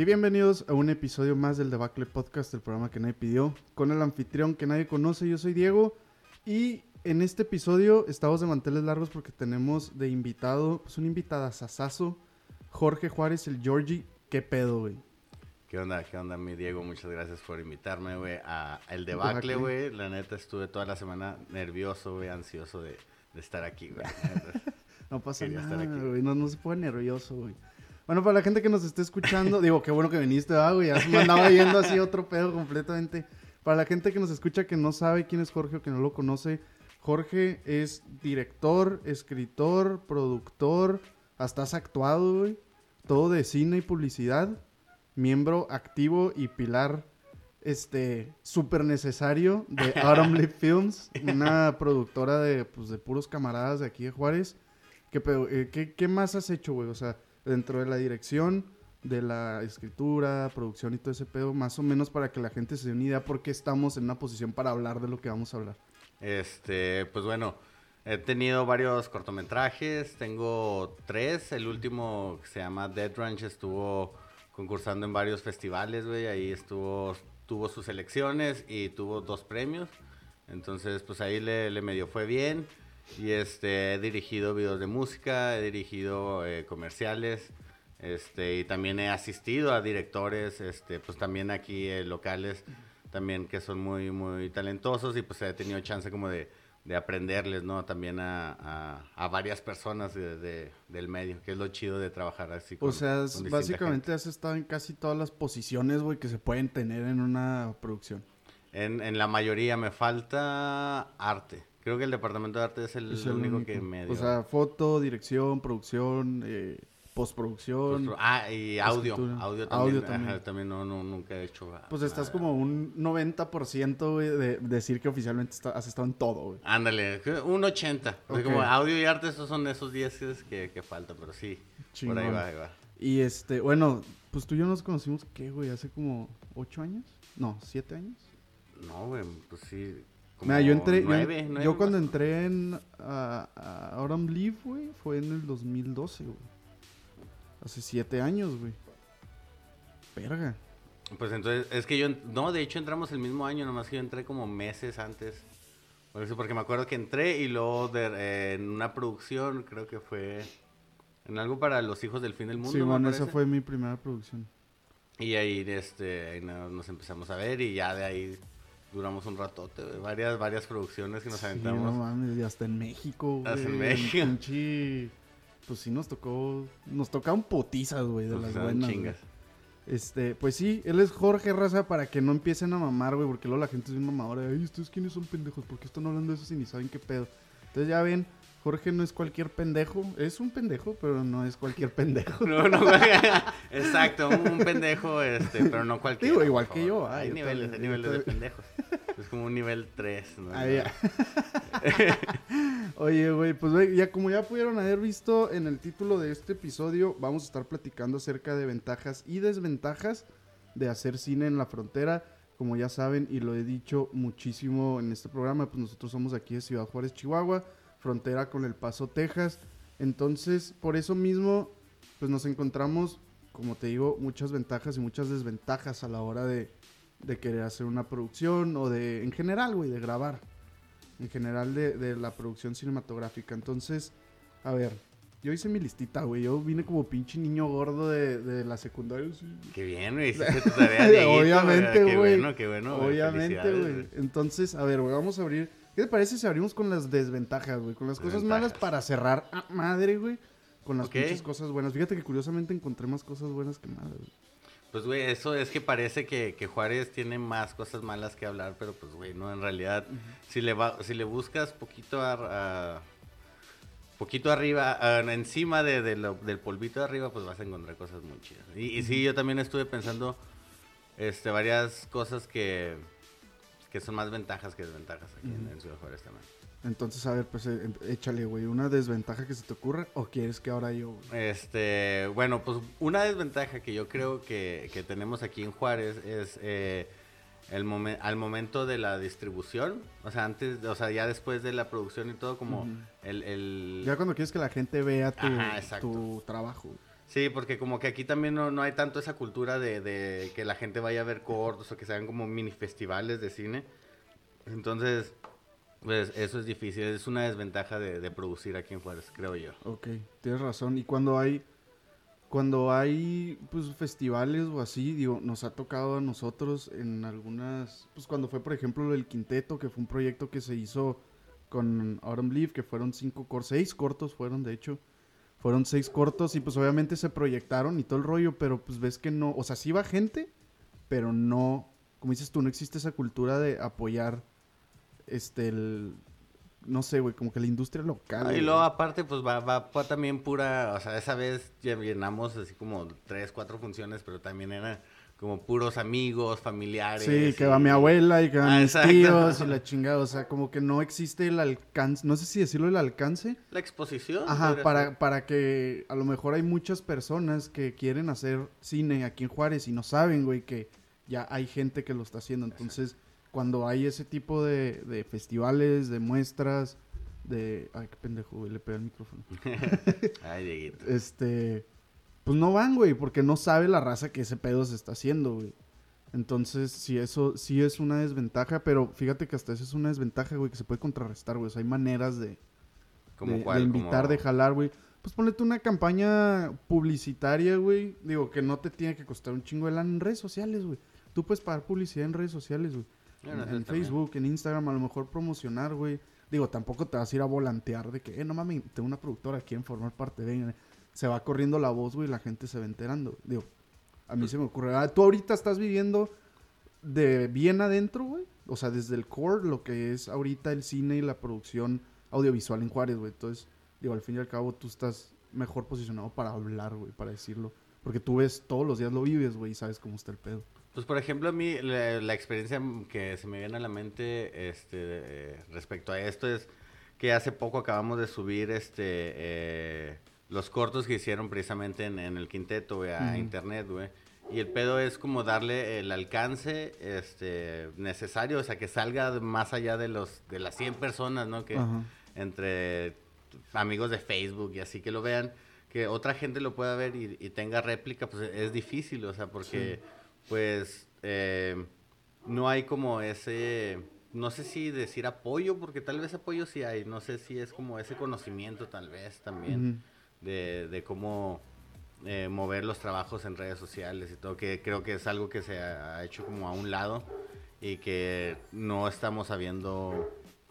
Y bienvenidos a un episodio más del Debacle Podcast, el programa que nadie pidió, con el anfitrión que nadie conoce. Yo soy Diego y en este episodio estamos de manteles largos porque tenemos de invitado, pues un invitada sasazo, Jorge Juárez, el Georgie. ¿Qué pedo, güey? ¿Qué onda? ¿Qué onda, mi Diego? Muchas gracias por invitarme, güey, a El Debacle, güey. La neta, estuve toda la semana nervioso, güey, ansioso de, de estar aquí, güey. No pasa Quería nada, güey. No, no se pone nervioso, güey. Bueno, para la gente que nos esté escuchando, digo, qué bueno que viniste, ah, güey. Ya se me andaba yendo así otro pedo completamente. Para la gente que nos escucha que no sabe quién es Jorge o que no lo conoce, Jorge es director, escritor, productor, hasta has actuado, güey. Todo de cine y publicidad. Miembro activo y pilar, este, súper necesario de Autumn Leaf Films, una productora de, pues, de puros camaradas de aquí de Juárez. ¿Qué, pedo? Eh, ¿qué, qué más has hecho, güey? O sea, dentro de la dirección, de la escritura, producción y todo ese pedo, más o menos para que la gente se dé una idea por qué estamos en una posición para hablar de lo que vamos a hablar. Este, pues bueno, he tenido varios cortometrajes, tengo tres. El último que se llama Dead Ranch estuvo concursando en varios festivales, güey. Ahí estuvo, tuvo sus elecciones y tuvo dos premios. Entonces, pues ahí le, le medio fue bien. Y este, he dirigido videos de música, he dirigido eh, comerciales. Este, y también he asistido a directores, este, pues también aquí eh, locales, también que son muy, muy talentosos y pues he tenido chance como de, de aprenderles, ¿no? También a, a, a varias personas de, de- del medio, que es lo chido de trabajar así. O sea, con es- distinta básicamente has estado en casi todas las posiciones, güey, que se pueden tener en una producción. En, en la mayoría me falta arte. Creo que el departamento de arte es el, Es el único, que me dio. O sea, foto, dirección, producción, eh, postproducción. Ah, y audio. escritura. Audio Audio también. también. Ajá, también no, no, nunca he hecho. Pues estás como un 90% güey, de decir que oficialmente está- has estado en todo, güey. Ándale, un 80. O sea, Ok. como audio y arte, esos son esos 10 que, que faltan, pero sí. Por ahí Chingón. va, ahí va. Y este, bueno, pues tú y yo nos conocimos, ¿qué, güey? Hace como 8 años? No, 7 años. No, güey, pues sí. Mira, yo entré, yo- cuando entré en a, a Autumn Leaf, güey, fue en el 2012, güey. Hace 7 años, güey. Verga. Pues entonces, es que yo, no, de hecho entramos el mismo año, nomás que yo entré como meses antes. Porque me acuerdo que entré y luego de, eh, en una producción, creo que fue en algo para los hijos del fin del mundo. Sí, bueno, esa fue mi primera producción. Y ahí, este, ahí nos empezamos a ver y ya de ahí duramos un ratote, güey, varias, varias producciones que nos Sí, aventamos. no mames, y hasta en México, güey. Hasta en México. pinche- Pues sí nos tocó, nos tocaban putizas, güey, de Pues, las buenas. güey. chingas. Este, pues sí, él es Jorge Raza para que no empiecen a mamar, güey, porque luego la gente es bien mamadora. Ay, ¿ustedes quiénes son pendejos? ¿Por qué están hablando de eso si ni saben qué pedo? Entonces ya ven, Jorge no es cualquier pendejo. Es un pendejo, pero no es cualquier pendejo. No, no. Exacto, un, pendejo, este, pero no cualquiera. Digo, igual que yo, ah, Hay yo niveles, también, hay niveles de pendejos. Es como un nivel 3, ¿no? Ah, ya. Oye, güey, pues güey, ya como ya pudieron haber visto en el título de este episodio, vamos a estar platicando acerca de ventajas y desventajas de hacer cine en la frontera. Como ya saben y lo he dicho muchísimo en este programa, pues nosotros somos aquí de Ciudad Juárez, Chihuahua, frontera con El Paso, Texas. Entonces, por eso mismo, pues nos encontramos, como te digo, muchas ventajas y muchas desventajas a la hora de, de querer hacer una producción o de, en general, güey, de grabar en general de, de la producción cinematográfica. Entonces, a ver, yo hice mi listita, güey. Yo vine como pinche niño gordo de, de la secundaria. sí. Qué bien, güey. Hiciste tu tarea, Dieguito, Obviamente, Qué güey. bueno, qué bueno. Obviamente, güey. Entonces, a ver, güey, vamos a abrir. ¿Qué te parece si abrimos con las desventajas, güey? Con las cosas malas para cerrar. Ah, madre, güey. Con las pinches cosas buenas. Fíjate que curiosamente encontré más cosas buenas que malas, güey. Pues, güey, eso es que parece que, que Juárez tiene más cosas malas que hablar, pero pues, güey, no, en realidad, si, le va, si le buscas poquito a, a- poquito arriba, a- encima de, de lo- del polvito de arriba, pues vas a encontrar cosas muy chidas. Y, y sí, yo también estuve pensando este, varias cosas que, que son más ventajas que desventajas aquí en- en, Ciudad Juárez también. Entonces, a ver, pues eh, échale, güey. ¿Una desventaja que se te ocurra o quieres que ahora yo, güey? Este, bueno, pues una desventaja que yo creo que, que tenemos aquí en Juárez es eh, el momen- al momento de la distribución, o sea, antes, o sea, ya después de la producción y todo, como el, el- Ya cuando quieres que la gente vea tu, Ajá, tu trabajo. Sí, porque como que aquí también no, no hay tanto esa cultura de, de, que la gente vaya a ver cortos o que sean como mini festivales de cine. Entonces, pues eso es difícil, es una desventaja de, de producir aquí en Juárez, creo yo. Ok, tienes razón. Y cuando hay, cuando hay pues festivales o así, digo, nos ha tocado a nosotros en algunas, pues cuando fue por ejemplo el Quinteto, que fue un proyecto que se hizo con Autumn Leaf, que fueron cinco, seis cortos fueron de hecho. Fueron seis cortos y pues obviamente se proyectaron y todo el rollo, pero pues ves que no, o sea, sí va gente, pero no, como dices tú, no existe esa cultura de apoyar este el no sé, güey, como que la industria local. Ah, y luego aparte, pues va, va, también pura, o sea, esa vez llenamos así como tres, cuatro funciones, pero también eran como puros amigos, familiares. Sí, que va mi abuela y que van ah, mis tíos y la chingada, o sea, como que no existe el alcance, no sé si decirlo el alcance. La exposición. Ajá, para, para que a lo mejor hay muchas personas que quieren hacer cine aquí en Juárez y no saben, güey, que ya hay gente que lo está haciendo, entonces cuando hay ese tipo de, de festivales, de muestras, de... Ay, qué pendejo, güey, le pega el micrófono. Ay, Dieguito. Este... Pues no van, güey, porque no sabe la raza que ese pedo se está haciendo, güey. Entonces, sí, eso sí es una desventaja, pero fíjate que hasta eso es una desventaja, güey, que se puede contrarrestar, güey. O sea, hay maneras de, ¿Cómo de, cuál? de invitar, de jalar, güey. Pues ponete una campaña publicitaria, güey. Digo, que no te tiene que costar un chingo de lana en redes sociales, güey. Tú puedes pagar publicidad en redes sociales, güey. Bueno, en. Facebook, en Instagram, a lo mejor promocionar, güey. Digo, tampoco te vas a ir a volantear de que, eh, no mames, tengo una productora, quieren formar parte de ella. Se va corriendo la voz, güey, y la gente se va enterando. Digo, a mí se me ocurre. Ah, tú ahorita estás viviendo de bien adentro, güey. O sea, desde el core, lo que es ahorita el cine y la producción audiovisual en Juárez, güey. Entonces, digo, al fin y al cabo, tú estás mejor posicionado para hablar, güey, para decirlo. Porque tú ves todos los días lo vives, güey, y sabes cómo está el pedo. Pues por ejemplo, a mí la, experiencia que se me viene a la mente este, eh, respecto a esto es que hace poco acabamos de subir este eh, los cortos que hicieron precisamente en, en el quinteto, güey, a internet, güey. Y el pedo es como darle el alcance este, necesario, o sea, que salga más allá de los de las 100 personas, ¿no? Que Ajá. entre amigos de Facebook y así que lo vean, que otra gente lo pueda ver y, y tenga réplica, pues es difícil, o sea, porque pues eh, no hay como ese, no sé si decir apoyo, porque tal vez apoyo sí hay, no sé si es como ese conocimiento tal vez también de, de cómo eh, mover los trabajos en redes sociales y todo, que creo que es algo que se ha hecho como a un lado y que no estamos sabiendo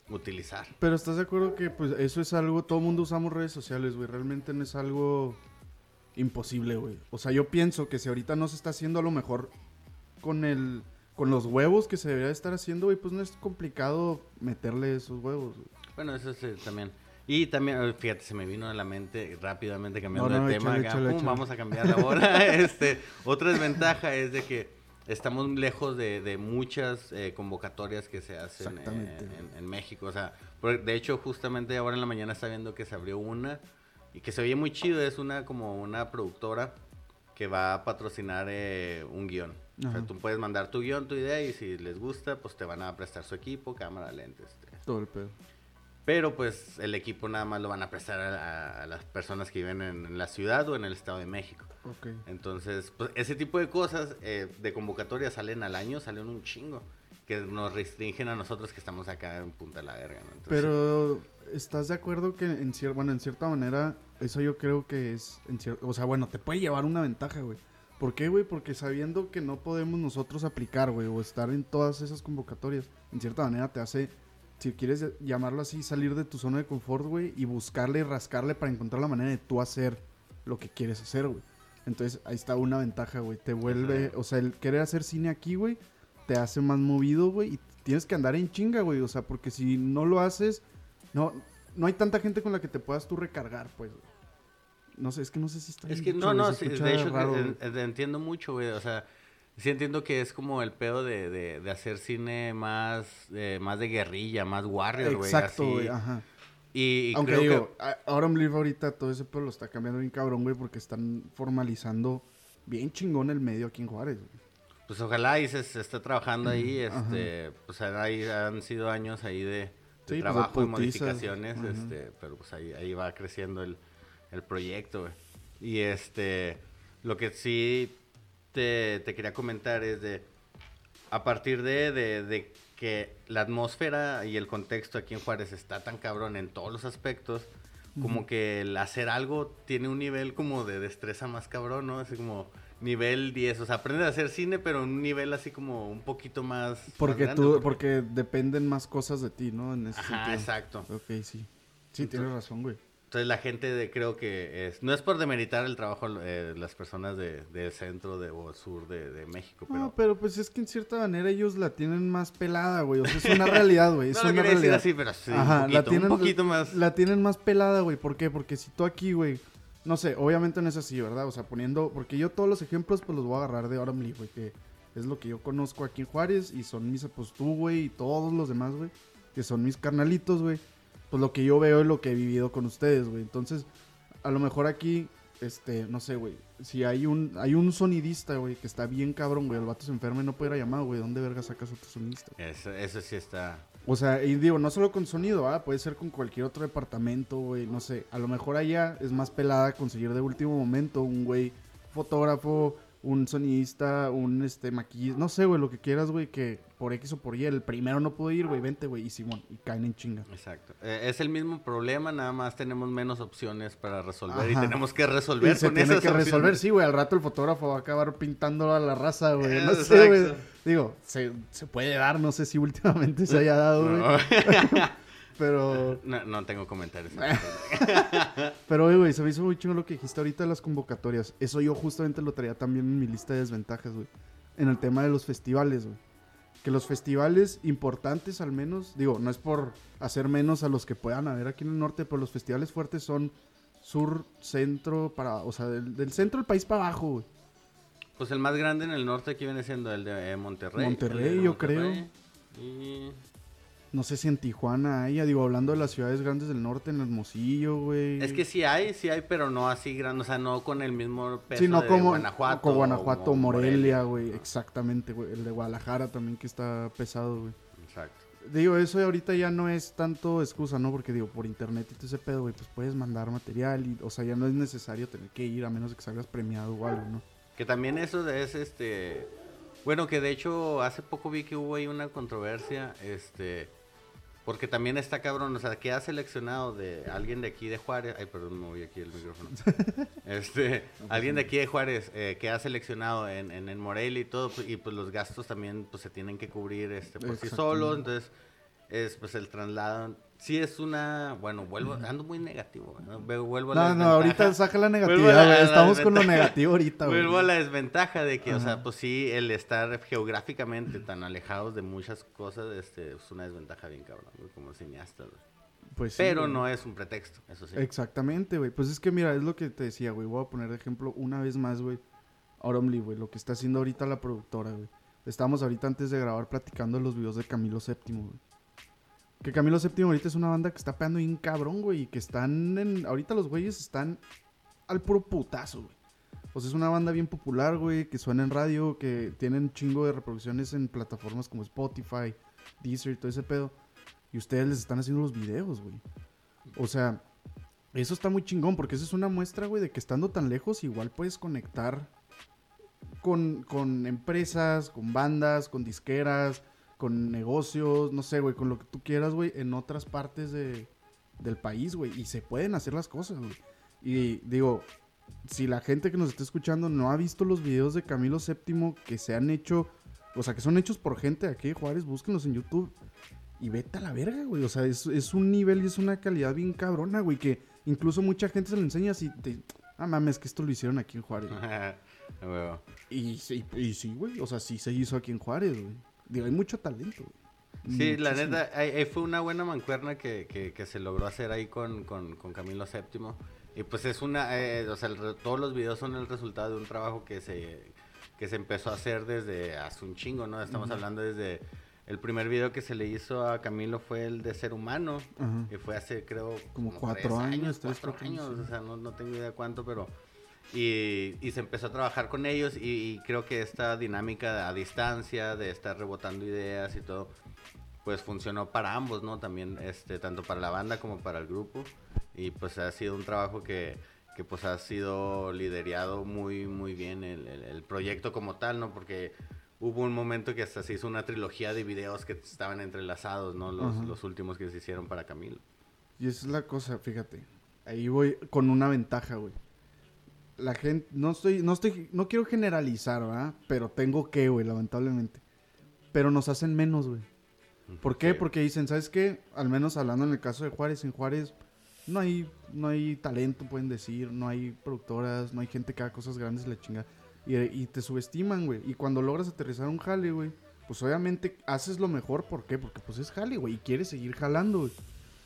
utilizar. Pero estás de acuerdo que pues eso es algo, todo mundo usamos redes sociales, güey, realmente no es algo imposible, güey. O sea, yo pienso que si ahorita no se está haciendo a lo mejor con el con los huevos que se debería estar haciendo, güey, pues no es complicado meterle esos huevos. güey. Bueno, eso sí, también. Y también, eh, fíjate, se me vino a la mente rápidamente cambiando No, no, de tema. échale, acá, échale, pum, échale. Vamos a cambiar la hora. este, otra desventaja es de que estamos lejos de, de muchas eh, convocatorias que se hacen en, en México. O sea, de hecho, justamente ahora en la mañana está viendo que se abrió una y que se oye muy chido. Es una como una productora que va a patrocinar eh, un guion. O sea, tú puedes mandar tu guion, tu idea y si les gusta, pues te van a prestar su equipo, cámara, lentes. este. Todo el pedo. Pero pues el equipo nada más lo van a prestar a, a las personas que viven en, en la ciudad o en el Estado de México. Ok. Entonces, pues ese tipo de cosas eh, de convocatoria salen al año, salen un chingo. Que nos restringen a nosotros que estamos acá en punta de la verga. ¿no? Entonces, Pero ¿estás de acuerdo que en cier- bueno, en cierta manera eso yo creo que es en o sea, bueno, te puede llevar una ventaja, güey. ¿Por qué, güey? Porque sabiendo que no podemos nosotros aplicar, güey, o estar en todas esas convocatorias, en cierta manera te hace si quieres llamarlo así, salir de tu zona de confort, güey, y buscarle y rascarle para encontrar la manera de tú hacer lo que quieres hacer, güey. Entonces, ahí está una ventaja, güey. Te vuelve, Ajá. o sea, el querer hacer cine aquí, güey, te hace más movido, güey, y tienes que andar en chinga, güey. O sea, porque si no lo haces, no, no hay tanta gente con la que te puedas tú recargar, pues. No sé, es que no sé si está Es bien que no, no, sí, de hecho raro, eh, eh, entiendo mucho, güey. O sea, sí entiendo que es como el pedo de, de, de hacer cine más, eh, más de guerrilla, más warrior, güey. Exacto, güey, ajá. Y, y Aunque creo digo, a- Autumn Leaf ahorita todo ese pedo lo está cambiando bien cabrón, güey, porque están formalizando bien chingón el medio aquí en Juárez, güey. que, pues ojalá y se, se esté trabajando ahí, Ajá. este, pues ahí han sido años ahí de, de Sí, pues, de trabajo y modificaciones, Ajá. este, pero pues ahí, ahí va creciendo el, el proyecto, güey. Y este, lo que sí te, te quería comentar es de, a partir de, de, de que la atmósfera y el contexto aquí en Juárez está tan cabrón en todos los aspectos, como que el hacer algo tiene un nivel como de destreza más cabrón, ¿no? Así como nivel 10, o sea, aprender a hacer cine, pero en un nivel así como un poquito más... Porque más tú, porque dependen más cosas de ti, ¿no? En ese Ajá, sentido. exacto. Ok, sí. Sí, tienes razón, güey. Entonces la gente de, creo que es, no es por demeritar el trabajo de las personas de, del centro de, o sur de, de México, pero... No, pero pues es que en cierta manera ellos la tienen más pelada, güey. O sea, es una realidad, güey. Es no lo una quería decir realidad. así, pero sí, Ajá, un, poquito, la tienen, un poquito más... La tienen más pelada, güey. ¿Por qué? Porque si tú aquí, güey. No sé, obviamente no es así, ¿verdad? O sea, poniendo. Porque yo todos los ejemplos, pues los voy a agarrar de Oramly, güey. Que es lo que yo conozco aquí en Juárez. Y son mis, pues tú, güey. Y todos los demás, güey. Que son mis carnalitos, güey. Pues lo que yo veo es lo que he vivido con ustedes, güey. Entonces, a lo mejor aquí, este, no sé, güey. Si hay un, hay un sonidista, güey, que está bien cabrón, güey. El vato se enferma y no puede ir a llamar, güey. ¿Dónde verga sacas otro sonidista? Eso, eso sí está... O sea, y digo, no solo con sonido, ¿ah? puede ser con cualquier otro departamento, güey, no sé. A lo mejor allá es más pelada conseguir de último momento un güey fotógrafo, un sonidista, un este maquillista, no sé, güey, lo que quieras, güey, que por X o por Y, el primero no pudo ir, güey, vente, güey, y Simón, y caen en chinga. Exacto. Eh, es el mismo problema, nada más tenemos menos opciones para resolver y tenemos que resolver Y se con tiene esas que resolver, sí, güey, al rato el fotógrafo va a acabar pintando a la raza, güey, no sé, güey. Digo, se, se puede dar, no sé si últimamente se haya dado, güey, No. pero... No, no tengo comentarios. Pero, oye, güey, se me hizo muy chingo lo que dijiste ahorita de las convocatorias. Eso yo justamente lo traía también en mi lista de desventajas, güey. En el tema de los festivales, güey. Que los festivales importantes, al menos, digo, no es por hacer menos a los que puedan haber aquí en el norte, pero los festivales fuertes son sur, centro, para, o sea, del, del centro del país para abajo, güey. Pues el más grande en el norte aquí viene siendo el de eh, Monterrey. Monterrey, el de yo creo. Y No sé si en Tijuana hay, ya digo, hablando de las ciudades grandes del norte, en Hermosillo, güey. Es que sí hay, sí hay, pero no así grande, o sea, no con el mismo peso Sí, no de como Guanajuato. con Guanajuato, o Morelia, güey. Exactamente, güey. El de Guadalajara también que está pesado, güey. Exacto. Digo, eso ahorita ya no es tanto excusa, ¿no? Porque digo, por internet y todo ese pedo, güey, pues puedes mandar material y, o sea, ya no es necesario tener que ir a menos de que salgas premiado o algo, ¿no? Que también eso es este. Bueno, que de hecho hace poco vi que hubo ahí una controversia, este. Porque también está cabrón, o sea, que ha seleccionado de alguien de aquí de Juárez. Ay, perdón, me voy aquí el micrófono. Este, alguien de aquí de Juárez eh, que ha seleccionado en, en, en Morelia y todo, pues, y pues los gastos también pues se tienen que cubrir este por sí solos, entonces es pues el traslado. Sí es una, bueno, vuelvo, ando muy negativo, ¿no? Vuelvo a la No, no, ahorita saca la negatividad, la- Estamos con lo negativo ahorita, güey. Vuelvo a la desventaja de que, o sea, pues sí, el estar geográficamente tan alejados de muchas cosas este, es una desventaja bien cabrón, güey, como cineasta. güey. Pues sí, Pero no es un pretexto, eso sí. Exactamente, güey. Pues es que mira, es lo que te decía, güey. Voy a poner de ejemplo una vez más, güey. Auronly, güey. Lo que está haciendo ahorita la productora, güey. Estamos ahorita antes de grabar platicando de los videos de Camilo VII, güey. Que Camilo VII ahorita es una banda que está pegando bien cabrón, güey. Y que están en... Ahorita los güeyes están al puro putazo, güey. Sea, es una banda bien popular, güey. Que suena en radio, que tienen chingo de reproducciones en plataformas como Spotify, Deezer y todo ese pedo. Y ustedes les están haciendo los videos, güey. O sea, eso está muy chingón porque eso es una muestra, güey, de que estando tan lejos igual puedes conectar con, con empresas, con bandas, con disqueras, con negocios, no sé, güey, con lo que tú quieras, güey, en otras partes de, del país, güey. Y se pueden hacer las cosas, güey. Y digo, si la gente que nos está escuchando no ha visto los videos de Camilo VII que se han hecho, o sea, que son hechos por gente de aquí de Juárez, búsquenlos en YouTube. Y vete a la verga, güey. O sea, es, es un nivel y es una calidad bien cabrona, güey. Que incluso mucha gente se lo enseña así. Te, ah, mames, que esto lo hicieron aquí en Juárez. güey". A huevo. y, sí, y sí, güey. O sea, sí se hizo aquí en Juárez, güey. Digo, hay mucho talento. Sí, la Muchísimo. neta, ahí, fue una buena mancuerna que, que, que se logró hacer ahí con, con, con Camilo VII. Y pues es una, eh, o sea, el todos los videos son el resultado de un trabajo que se, que se empezó a hacer desde hace un chingo, ¿no? Estamos hablando desde, el primer video que se le hizo a Camilo fue el de Ser Humano. Ajá. Y fue hace, creo, Como tres cuatro años, tres, cuatro años, años, o sea, no, no tengo idea cuánto, pero... Y, y se empezó a trabajar con ellos y, y creo que esta dinámica a distancia, de estar rebotando ideas y todo, pues funcionó para ambos, ¿no? También, este, tanto para la banda como para el grupo. Y pues ha sido un trabajo que, que pues ha sido liderado muy, muy bien el, el- el proyecto como tal, ¿no? Porque hubo un momento que hasta se hizo una trilogía de videos que estaban entrelazados, ¿no? Los, Ajá. los últimos que se hicieron para Camilo. Y esa es la cosa, fíjate. Ahí voy con una ventaja, güey. La gente, no estoy, no estoy, no quiero generalizar, ¿verdad? Pero tengo que, güey, lamentablemente. Pero nos hacen menos, güey. ¿Por qué? Sí. Porque dicen, ¿sabes qué? Al menos hablando en el caso de Juárez, en Juárez no hay, no hay talento, pueden decir, no hay productoras, no hay gente que haga cosas grandes la chinga. Y, y te subestiman, güey. Y cuando logras aterrizar un jale, güey, pues obviamente haces lo mejor. ¿Por qué? Porque pues es jale, güey, y quieres seguir jalando, güey.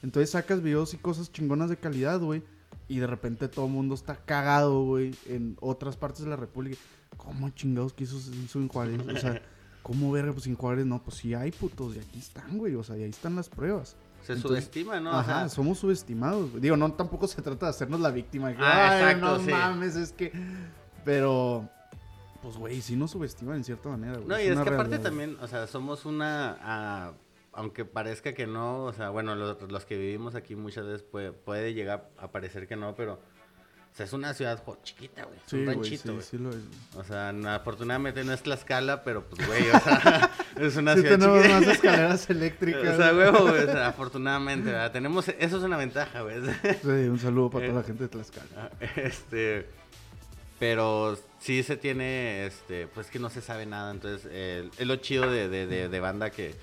Entonces sacas videos y cosas chingonas de calidad, güey. Y de repente todo el mundo está cagado, güey, en otras partes de la República. ¿Cómo chingados que hizo, hizo en Juárez? O sea, ¿cómo verga? Pues en Juárez no, pues sí hay putos, y aquí están, güey. O sea, y ahí están las pruebas. Se Entonces, subestima, ¿no? Ajá, somos subestimados. güey. Digo, no, tampoco se trata de hacernos la víctima. De que, Ah, Ay, exacto, no sí. mames, es que... Pero, pues, güey, sí nos subestiman en cierta manera, güey. No, y es que aparte también, o sea, somos una, ah, aunque parezca que no, o sea, bueno, los, los que vivimos aquí muchas veces puede, puede llegar a parecer que no, pero, o sea, es una ciudad jo- chiquita, güey, Sí, un güey, ranchito, sí, güey. sí. O sea, no- afortunadamente no es Tlaxcala, pero pues, güey, o sea, es una ciudad tenemos chiquita. más escaleras eléctricas. O sea, güey, o sea, afortunadamente, ¿verdad? Tenemos, eso es una ventaja, güey. Sí, un saludo para toda Eh, la gente de Tlaxcala. Ah, Este, pero sí se tiene, este, pues que no se sabe nada, entonces eh, es lo chido de, de, de, de banda que,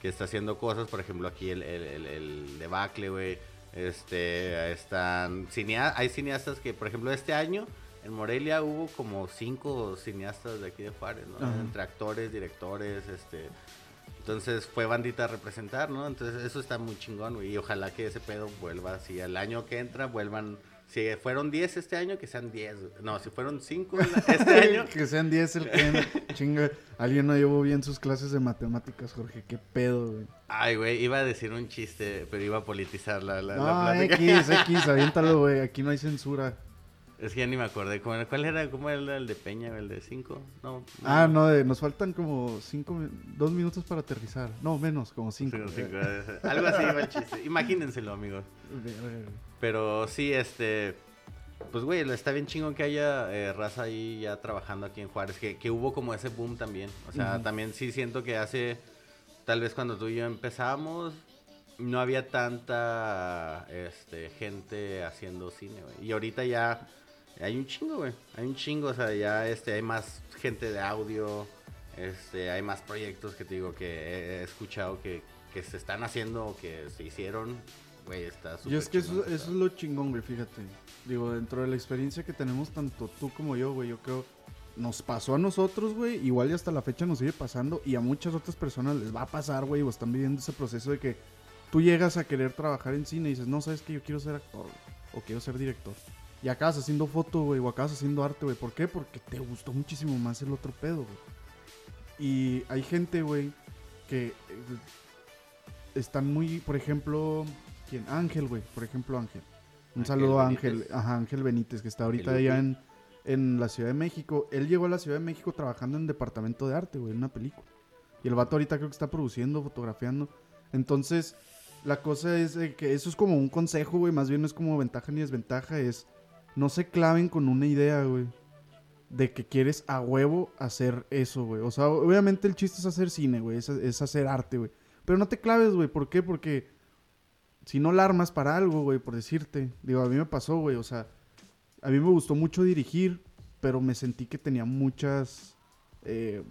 que está haciendo cosas, por ejemplo aquí el, el, el, el debacle, güey, este, están, cinea- hay cineastas que, por ejemplo, este año en Morelia hubo como cinco cineastas de aquí de Juárez, ¿no? Ajá. Entre actores, directores, este... Entonces fue bandita a representar, ¿no? Entonces eso está muy chingón, güey. Y ojalá que ese pedo vuelva así. El año que entra vuelvan. Si fueron 10 este año, que sean 10. güey. No, si fueron 5 este año. que sean 10 el que chinga. Alguien no llevó bien sus clases de matemáticas, Jorge. Qué pedo, güey. Ay, güey, iba a decir un chiste, pero iba a politizar la, la, la No, plática. X, X, aviéntalo, güey. Aquí no hay censura. Es que ya ni me acordé. ¿Cómo era- ¿Cuál era? ¿Cómo era el de Peña? ¿El de 5? No. Ah, no, de- nos faltan como cinco, mi- dos minutos para aterrizar. No, menos, como cinco. Cinco, cinco, eh, Algo así iba el chiste. Imagínenselo, amigos. Pero sí, este. Pues, güey, está bien chingón que haya eh, raza ahí ya trabajando aquí en Juárez. Que, que hubo como ese boom también. O sea, también sí siento que hace. Tal vez cuando tú y yo empezamos. No había tanta este, gente haciendo cine, güey. Y ahorita ya. Hay un chingo, güey. Hay un chingo. O sea, ya este, hay más gente de audio. Este, hay más proyectos que te digo que he, escuchado que, que se están haciendo o que se hicieron. Güey, está súper Y es que eso, chingón, eso está. es lo chingón, güey, fíjate. Digo, dentro de la experiencia que tenemos tanto tú como yo, güey, yo creo nos pasó a nosotros, güey, igual y hasta la fecha nos sigue pasando y a muchas otras personas les va a pasar, güey, o están viviendo ese proceso de que tú llegas a querer trabajar en cine y dices, no, sabes que yo quiero ser actor, o quiero ser director. Y acabas haciendo foto, güey, o acabas haciendo arte, güey. ¿Por qué? Porque te gustó muchísimo más el otro pedo, güey. Y hay gente, güey, que eh, están muy, por ejemplo, ¿quién? Ángel, güey, por ejemplo, Ángel. Un Ángel saludo a Ángel, Benítez. ajá, Ángel Benítez, que está ahorita allá en, en la Ciudad de México. Él llegó a la Ciudad de México trabajando en departamento de arte, güey, en una película. Y el vato ahorita creo que está produciendo, fotografiando. Entonces, la cosa es eh, que eso es como un consejo, güey, más bien no es como ventaja ni desventaja, es no se claven con una idea, güey. De que quieres a huevo hacer eso, güey. O sea, obviamente el chiste es hacer cine, güey. Es, es hacer arte, güey. Pero no te claves, güey. ¿Por qué? Porque si no la armas para algo, güey, por decirte. Digo, a mí me pasó, güey. O sea, a mí me gustó mucho dirigir, pero me sentí que tenía muchas... eh,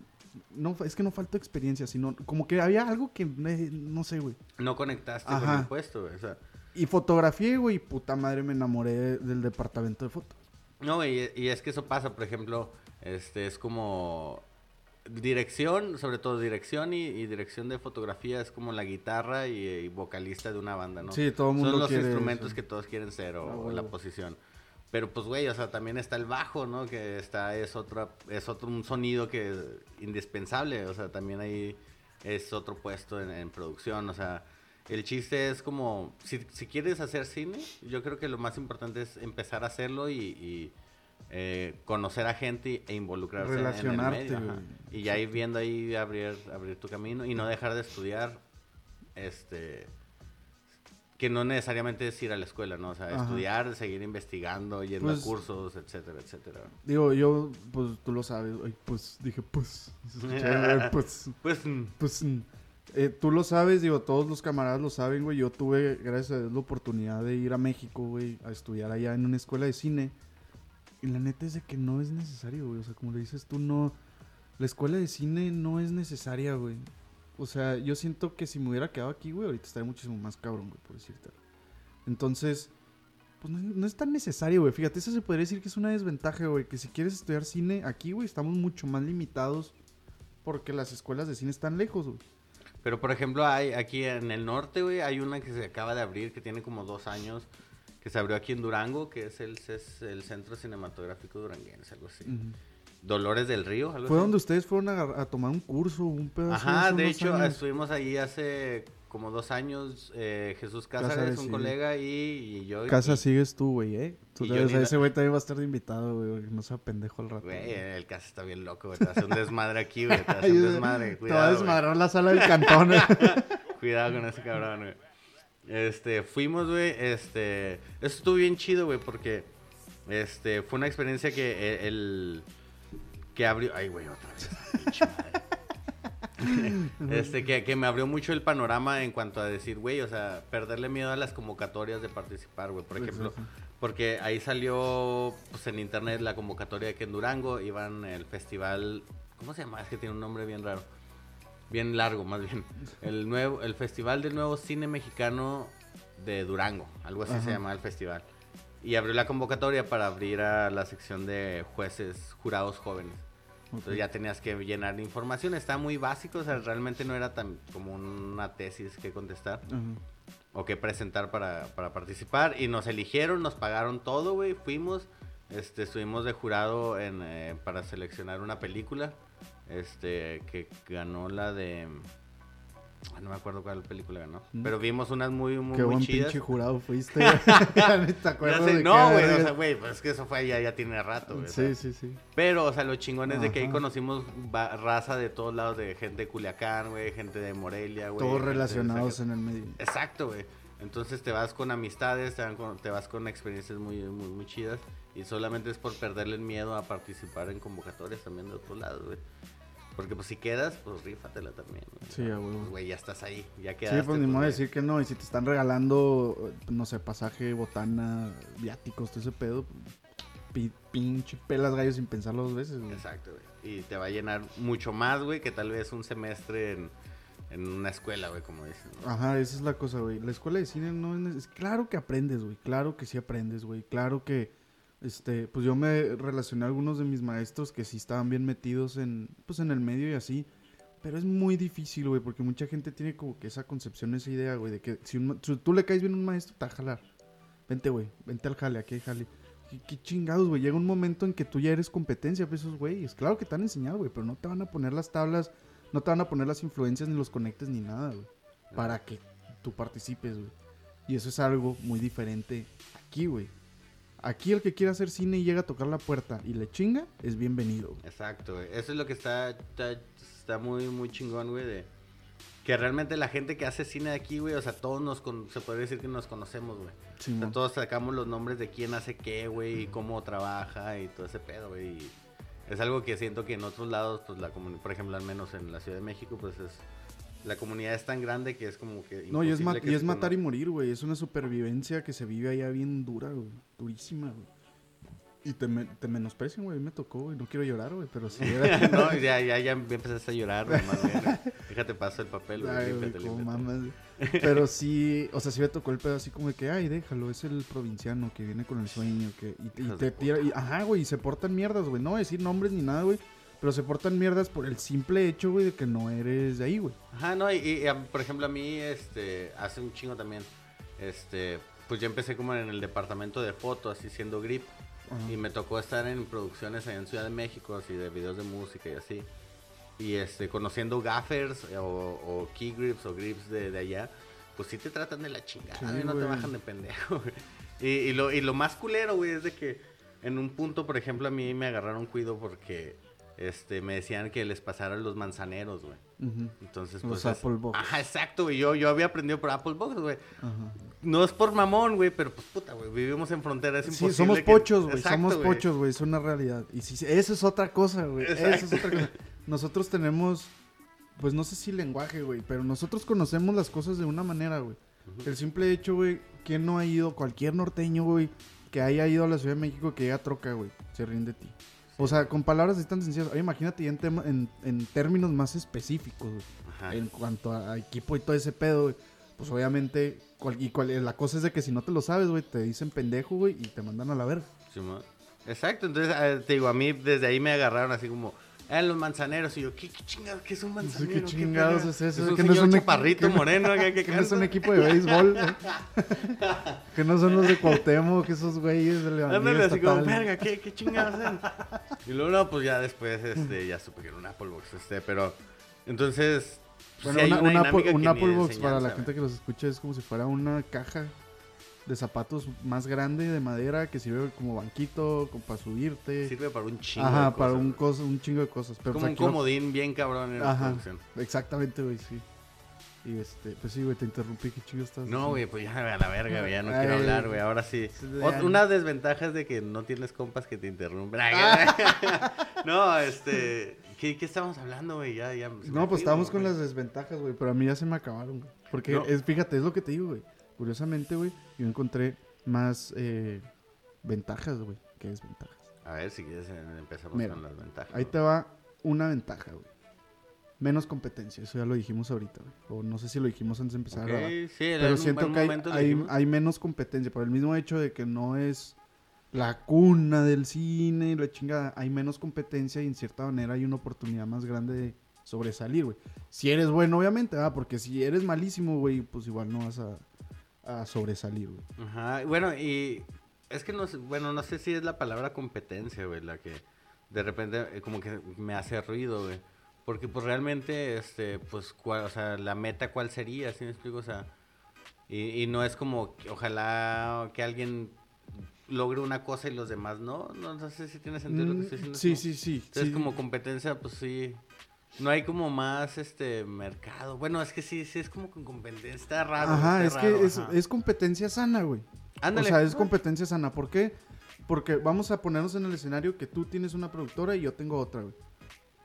no, es que no falta experiencia, sino como que había algo que eh, no sé, güey. No conectaste con el puesto, güey. O sea, Y fotografié, güey, y puta madre me enamoré de- del departamento de foto. no, güey, y, y es que eso pasa, por ejemplo, este es como dirección, sobre todo dirección y, y dirección de fotografía es como la guitarra y, y vocalista de una banda, ¿no? Sí, todo el mundo Son los quiere instrumentos eso. que todos quieren ser o, Ah, o la posición. Pero pues, güey, o sea, también está el bajo, ¿no? Que está, es otra, es otro, un sonido que es indispensable, o sea, también ahí es otro puesto en, en producción, o sea, el chiste es como, si, si quieres hacer cine, yo creo que lo más importante es empezar a hacerlo y, y, eh, conocer a gente e involucrarse en- en el medio, ajá. Y ya ir viendo ahí abrir, abrir tu camino y no dejar de estudiar, este, que no necesariamente es ir a la escuela, ¿no? O sea, Ajá. estudiar, seguir investigando, yendo Pues- a cursos, etcétera, etcétera. Digo, yo, pues tú lo sabes. Pues dije, pues. pues. Pues, mm, Pues mm, eh, tú lo sabes, digo, todos los camaradas lo saben, güey. Yo tuve, gracias a Dios, la oportunidad de ir a México, güey, a estudiar allá en una escuela de cine. Y la neta es de que no es necesario, güey. O sea, como le dices tú, no. La escuela de cine no es necesaria, güey. O sea, yo siento que si me hubiera quedado aquí, güey, ahorita estaría muchísimo más cabrón, güey, por decirte. Entonces, pues no, no es tan necesario, güey. Fíjate, eso se podría decir que es una desventaja, güey. Que si quieres estudiar cine aquí, güey, estamos mucho más limitados porque las escuelas de cine están lejos, güey. Pero por ejemplo, hay aquí en el norte, güey, hay una que se acaba de abrir, que tiene como dos años, que se abrió aquí en Durango, que es el, CES el Centro Cinematográfico Duranguense, algo así. Dolores del Río, algo Fue así. donde ustedes fueron a, a tomar un curso, un pedazo. Ajá, de hecho, estuvimos ahí hace como dos años, eh, Jesús Cázares, Cázares, un sí. colega, y, y yo. Casa y- sigues tú, güey, ¿eh? Tú debes- la- ese güey también va a estar de invitado, güey, no sea pendejo al rato. Güey, el casa está bien loco, güey. Te hace un desmadre aquí, güey. Te hace un desmadre. Te va a Cuidado, desmadrar la sala del cantón. güey. Cuidado con ese cabrón, güey. Este, fuimos, güey, este... Eso estuvo bien chido, güey, porque... Este, fue una experiencia que e- el... que abrió... Ay, güey, otra vez. pinche madre. este, que, que me abrió mucho el panorama en cuanto a decir, güey, o sea, perderle miedo a las convocatorias de participar, güey. Por ejemplo, porque ahí salió, pues, en internet la convocatoria de que en Durango iban el festival... ¿Cómo se llama? Es que tiene un nombre bien raro bien largo más bien. El nuevo, el Festival del Nuevo Cine Mexicano de Durango, algo así Ajá. se llama el festival. Y abrió la convocatoria para abrir a la sección de jueces, jurados jóvenes. Entonces ya tenías que llenar información, está muy básico, o sea, realmente no era tan como una tesis que contestar o que presentar para, para participar. Y nos eligieron, nos pagaron todo, güey. Fuimos, este, estuvimos de jurado en, eh, para seleccionar una película. Este, que ganó la de. Ah, No me acuerdo cuál película ganó. Mm. Pero vimos unas muy, muy, Qué muy buen chidas. pinche jurado fuiste. ¿Te Ya acuerdas sé, de no, güey, o sea, güey, pues es que eso fue ya, ya tiene rato, güey. Sí, sí, sí. Pero, o sea, lo chingón es de que ahí conocimos raza de todos lados, de gente de Culiacán, güey, gente de Morelia, güey. Todos relacionados en el medio. Exacto, güey. Entonces te vas con amistades, te, van con- te vas con experiencias muy, muy, muy chidas. Y solamente es por perderle el miedo a participar en convocatorias también de otros lados, güey. Porque pues si quedas, pues rífatela también. güey. Sí, huevo. Pues, Güey, ya estás ahí, ya Sí, quedaste. pues ni modo de güey. decir que no. Y si te están regalando, no sé, pasaje, botana, viáticos, todo ese pedo, pi- pinche pelas gallos sin pensarlo dos veces, güey. Exacto, güey. Y te va a llenar mucho más, güey, que tal vez un semestre en, en una escuela, güey, como dicen. ¿no? Ajá, esa es la cosa, güey. La escuela de cine no es Claro que aprendes, güey. Claro que sí aprendes, güey. Claro que... Este, pues yo me relacioné a algunos de mis maestros que sí estaban bien metidos en, pues en el medio y así. Pero es muy difícil, güey, porque mucha gente tiene como que esa concepción, esa idea, güey, de que si, un si tú le caes bien a un maestro, te va a jalar. Vente, güey, vente al jale, aquí hay jale. ¿Qué, chingados, güey? Llega un momento en que tú ya eres competencia, pues esos güeyes. Claro que te han enseñado, güey, pero no te van a poner las tablas, no te van a poner las influencias ni los conectes ni nada, güey. Para que tú participes, güey. Y eso es algo muy diferente aquí, güey. Aquí el que quiera hacer cine y llega a tocar la puerta y le chinga, es bienvenido. güey. Exacto, güey. Eso es lo que está, está, está muy, muy chingón, güey, de... Que realmente la gente que hace cine de aquí, güey, o sea, todos nos, con- se puede decir que nos conocemos, güey. O sea, todos sacamos los nombres de quién hace qué, güey, y cómo trabaja y todo ese pedo, güey. y Es algo que siento que en otros lados, pues la por ejemplo, al menos en la Ciudad de México, pues es... La comunidad es tan grande que es como que... No, y es, y matar y morir, güey. Es una supervivencia que se vive allá bien dura, güey. Durísima, güey. Y te, me- te menosprecian, güey. A mí me tocó, güey. No quiero llorar, güey, pero sí era... no, ya, ya, ya empezaste a llorar, güey, más bien. güey. Déjate paso el papel, güey. Límpiate, límpiate. mamas. Pero sí, o sea, sí me tocó el pedo así como de que, ay, déjalo, es el provinciano que viene con el sueño, que... Y, y te tira... y- ajá, güey, y se portan mierdas, güey. No voy a decir nombres ni nada, güey. Pero se portan mierdas por el simple hecho, güey, de que no eres de ahí, güey. Ajá, no, y, y, a- por ejemplo a mí, este, hace un chingo también, este, pues yo empecé como en el departamento de foto, así siendo grip, Ajá. y me tocó estar en producciones allá en Ciudad de México, así de videos de música y así, y este, conociendo gaffers eh, o, o key grips o grips de, de allá, pues sí te tratan de la chingada, Sí, no te bajan de pendejo, güey. Y, y lo, y lo más culero, güey, es de que en un punto, por ejemplo, a mí me agarraron cuido porque este, me decían que les pasaran los manzaneros, güey. Entonces, Los pues. es- Apple Box. Ajá, exacto, güey. Yo, yo había aprendido por Apple Box, güey. No es por mamón, güey, pero pues puta, güey. Vivimos en frontera, es Sí, imposible. somos que- pochos, güey. Somos pochos, güey. Es una realidad. Y sí, sí, eso es otra cosa, güey. Eso es otra cosa. Nosotros tenemos, pues no sé si lenguaje, güey, pero nosotros conocemos las cosas de una manera, güey. El simple hecho, güey, ¿quién no ha ido? Cualquier norteño, güey, que haya ido a la Ciudad de México, que llega a troca, güey, se rinde de ti. O sea, con palabras así tan sencillas. Oye, imagínate ya en, tema- en, en términos más específicos. Ajá. En cuanto a, a equipo y todo ese pedo, güey. Pues obviamente, cual- y cual- la cosa es de que si no te lo sabes, güey, te dicen pendejo, güey, y te mandan a la verga. Simón. Exacto, entonces eh, te digo, a mí desde ahí me agarraron así como, eh, los manzaneros. Y yo, ¿qué, qué chingados? ¿Qué es un manzanero? ¿Qué chingados es eso? Es un Que no es un chaparrito que no- moreno acá que Que no es un equipo de béisbol. que no son los de Cuauhtémoc, que esos güeyes de Ándale, así como, verga, ¿qué, qué chingados hacen? Y luego, no, pues ya después, este, ya supe que era un Apple Box, este, pero, entonces, pues, Bueno, una- una un Apple, un que Apple Box para la gente que los escucha es como si fuera una caja de zapatos más grande de madera que sirve como banquito, como para subirte. Sirve para un chingo Ajá, de para cosas, un, güey. cosa, un chingo de cosas. Pero Como pues un lo- comodín bien cabrón en la producción. exactamente, güey, sí. Y este, pues sí, güey, te interrumpí, qué chido estás. No, güey, pues ya a la verga, güey, ya no Ay, quiero hablar, güey, ahora sí. Ot-. Una desventaja es de que no tienes compas que te interrumpen. no, este, ¿qué, qué estamos hablando, güey? Ya, ya. No, pues estábamos con las desventajas, güey, pero a mí ya se me acabaron, güey. Porque, No. es, fíjate, es lo que te digo, güey. Curiosamente, güey, yo encontré más eh, ventajas, güey, que desventajas. A ver, si quieres eh, empezamos Mira, con las ventajas. Ahí te va una ventaja, güey. Menos competencia, eso ya lo dijimos ahorita, güey. O no sé si lo dijimos antes de empezar a grabar. sí, en Pero un siento buen que hay, hay, hay menos competencia, por el mismo hecho de que no es la cuna del cine y la chingada. Hay menos competencia y en cierta manera hay una oportunidad más grande de sobresalir, güey. Si eres bueno, obviamente, ah, porque si eres malísimo, güey, pues igual no vas a, a sobresalir, güey. Ajá, bueno, y es que no sé, bueno, no sé si es la palabra competencia, güey, la que de repente eh, como que me hace ruido, güey. Porque pues realmente, este, pues, cuál, o sea, la meta cuál sería, ¿sí me explico? O sea, y, y no es como, que ojalá que alguien logre una cosa y los demás no, no, no sé si tiene sentido lo que Mm, estoy diciendo. sí, sí, sí. Entonces sí. como competencia, pues sí, no hay como más, este, mercado. Bueno, es que sí, sí es como con competencia, está raro. Ajá, está es que es, ajá. es competencia sana, güey. Ándale. O sea, es competencia sana. ¿Por qué? Porque vamos a ponernos en el escenario que tú tienes una productora y yo tengo otra, güey.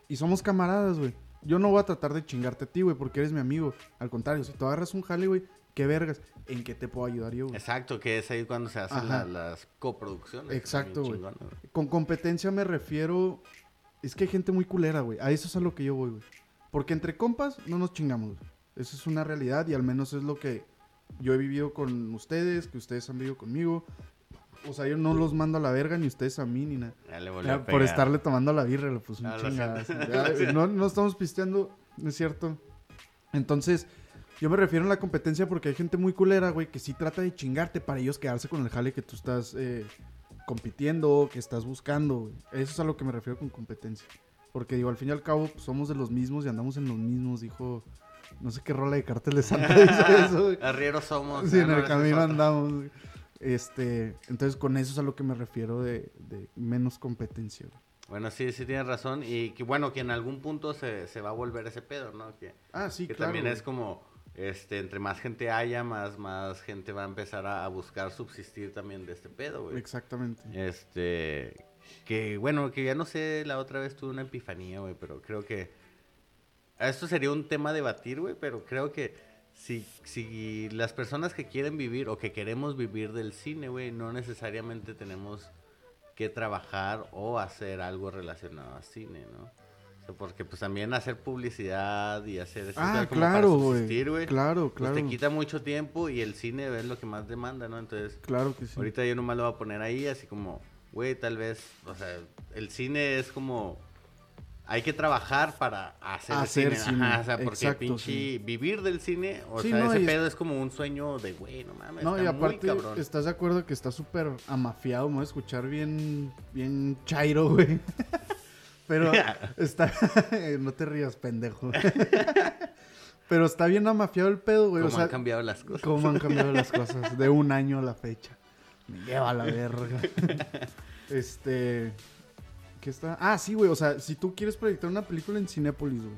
Y somos camaradas, güey. Yo no voy a tratar de chingarte a ti, güey, porque eres mi amigo. Al contrario, si tú agarras un jale, güey, qué vergas. ¿En qué te puedo ayudar yo, güey? Exacto, que es ahí cuando se hacen la- las coproducciones. Exacto, güey. Con competencia me refiero. Es que hay gente muy culera, güey. A eso es a lo que yo voy, güey. Porque entre compas no nos chingamos, güey. Eso es una realidad y al menos es lo que yo he vivido con ustedes, que ustedes han vivido conmigo. O sea, yo no los mando a la verga, ni ustedes a mí, ni nada. Ya le volvió Ya, a por pegar. estarle tomando la birra, le puse un lo siento. Ya, no, no estamos pisteando, ¿no es cierto? Entonces, yo me refiero a la competencia porque hay gente muy culera, güey, que sí trata de chingarte para ellos quedarse con el jale que tú estás eh, compitiendo, que estás buscando, güey. Eso es a lo que me refiero con competencia. Porque digo, al fin y al cabo, pues, somos de los mismos y andamos en los mismos, dijo... No sé qué rola de cartel de Santa dice eso, güey. Arrieros somos. Sí, en el camino andamos. güey. Este, entonces con eso es a lo que me refiero de, de menos competencia. güey. Bueno, sí, sí tienes razón. Y que bueno, que en algún punto se, se va a volver ese pedo, ¿no? Que, Ah, sí, que claro. también es como, este, entre más gente haya, más, más gente va a empezar a, a buscar subsistir también de este pedo, güey. Exactamente. Este, que bueno, que ya no sé, la otra vez tuve una epifanía, güey, pero creo que esto sería un tema a debatir, güey, pero creo que si, si las personas que quieren vivir o que queremos vivir del cine, güey, no necesariamente tenemos que trabajar o hacer algo relacionado a cine, ¿no? Porque pues también hacer publicidad y hacer eso Ah, claro, güey. güey. Claro, Pues claro. te quita mucho tiempo y el cine es lo que más demanda, ¿no? Entonces, Claro que sí. Ahorita yo nomás lo voy a poner ahí, así como, güey, tal vez, o sea, el cine es como, hay que trabajar para hacer, Hacer cine. cine, Ajá, o sea, porque exacto, pinche sí. vivir del cine, o Sí, sea, no, ese es- pedo es como un sueño de, güey, no mames, No, y muy aparte, cabrón. ¿estás de acuerdo que está súper amafiado? Me voy a escuchar bien, bien chairo, güey. Pero está... no te rías, pendejo. Pero está bien amafiado el pedo, güey. Cómo o sea, han cambiado las cosas. cómo han cambiado las cosas de un año a la fecha. Me lleva a la verga. este... ¿Qué está? Ah, sí, güey. O sea, si tú quieres proyectar una película en Cinépolis, güey.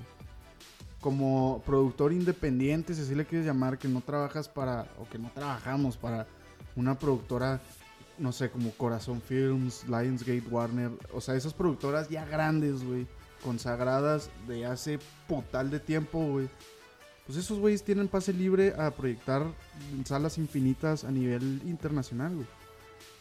Como productor independiente, si así le quieres llamar, que no trabajas para, o que no trabajamos para una productora, no sé, como Corazón Films, Lionsgate, Warner. O sea, esas productoras ya grandes, güey. Consagradas de hace putal de tiempo, güey. Pues esos güeyes tienen pase libre a proyectar salas infinitas a nivel internacional, güey.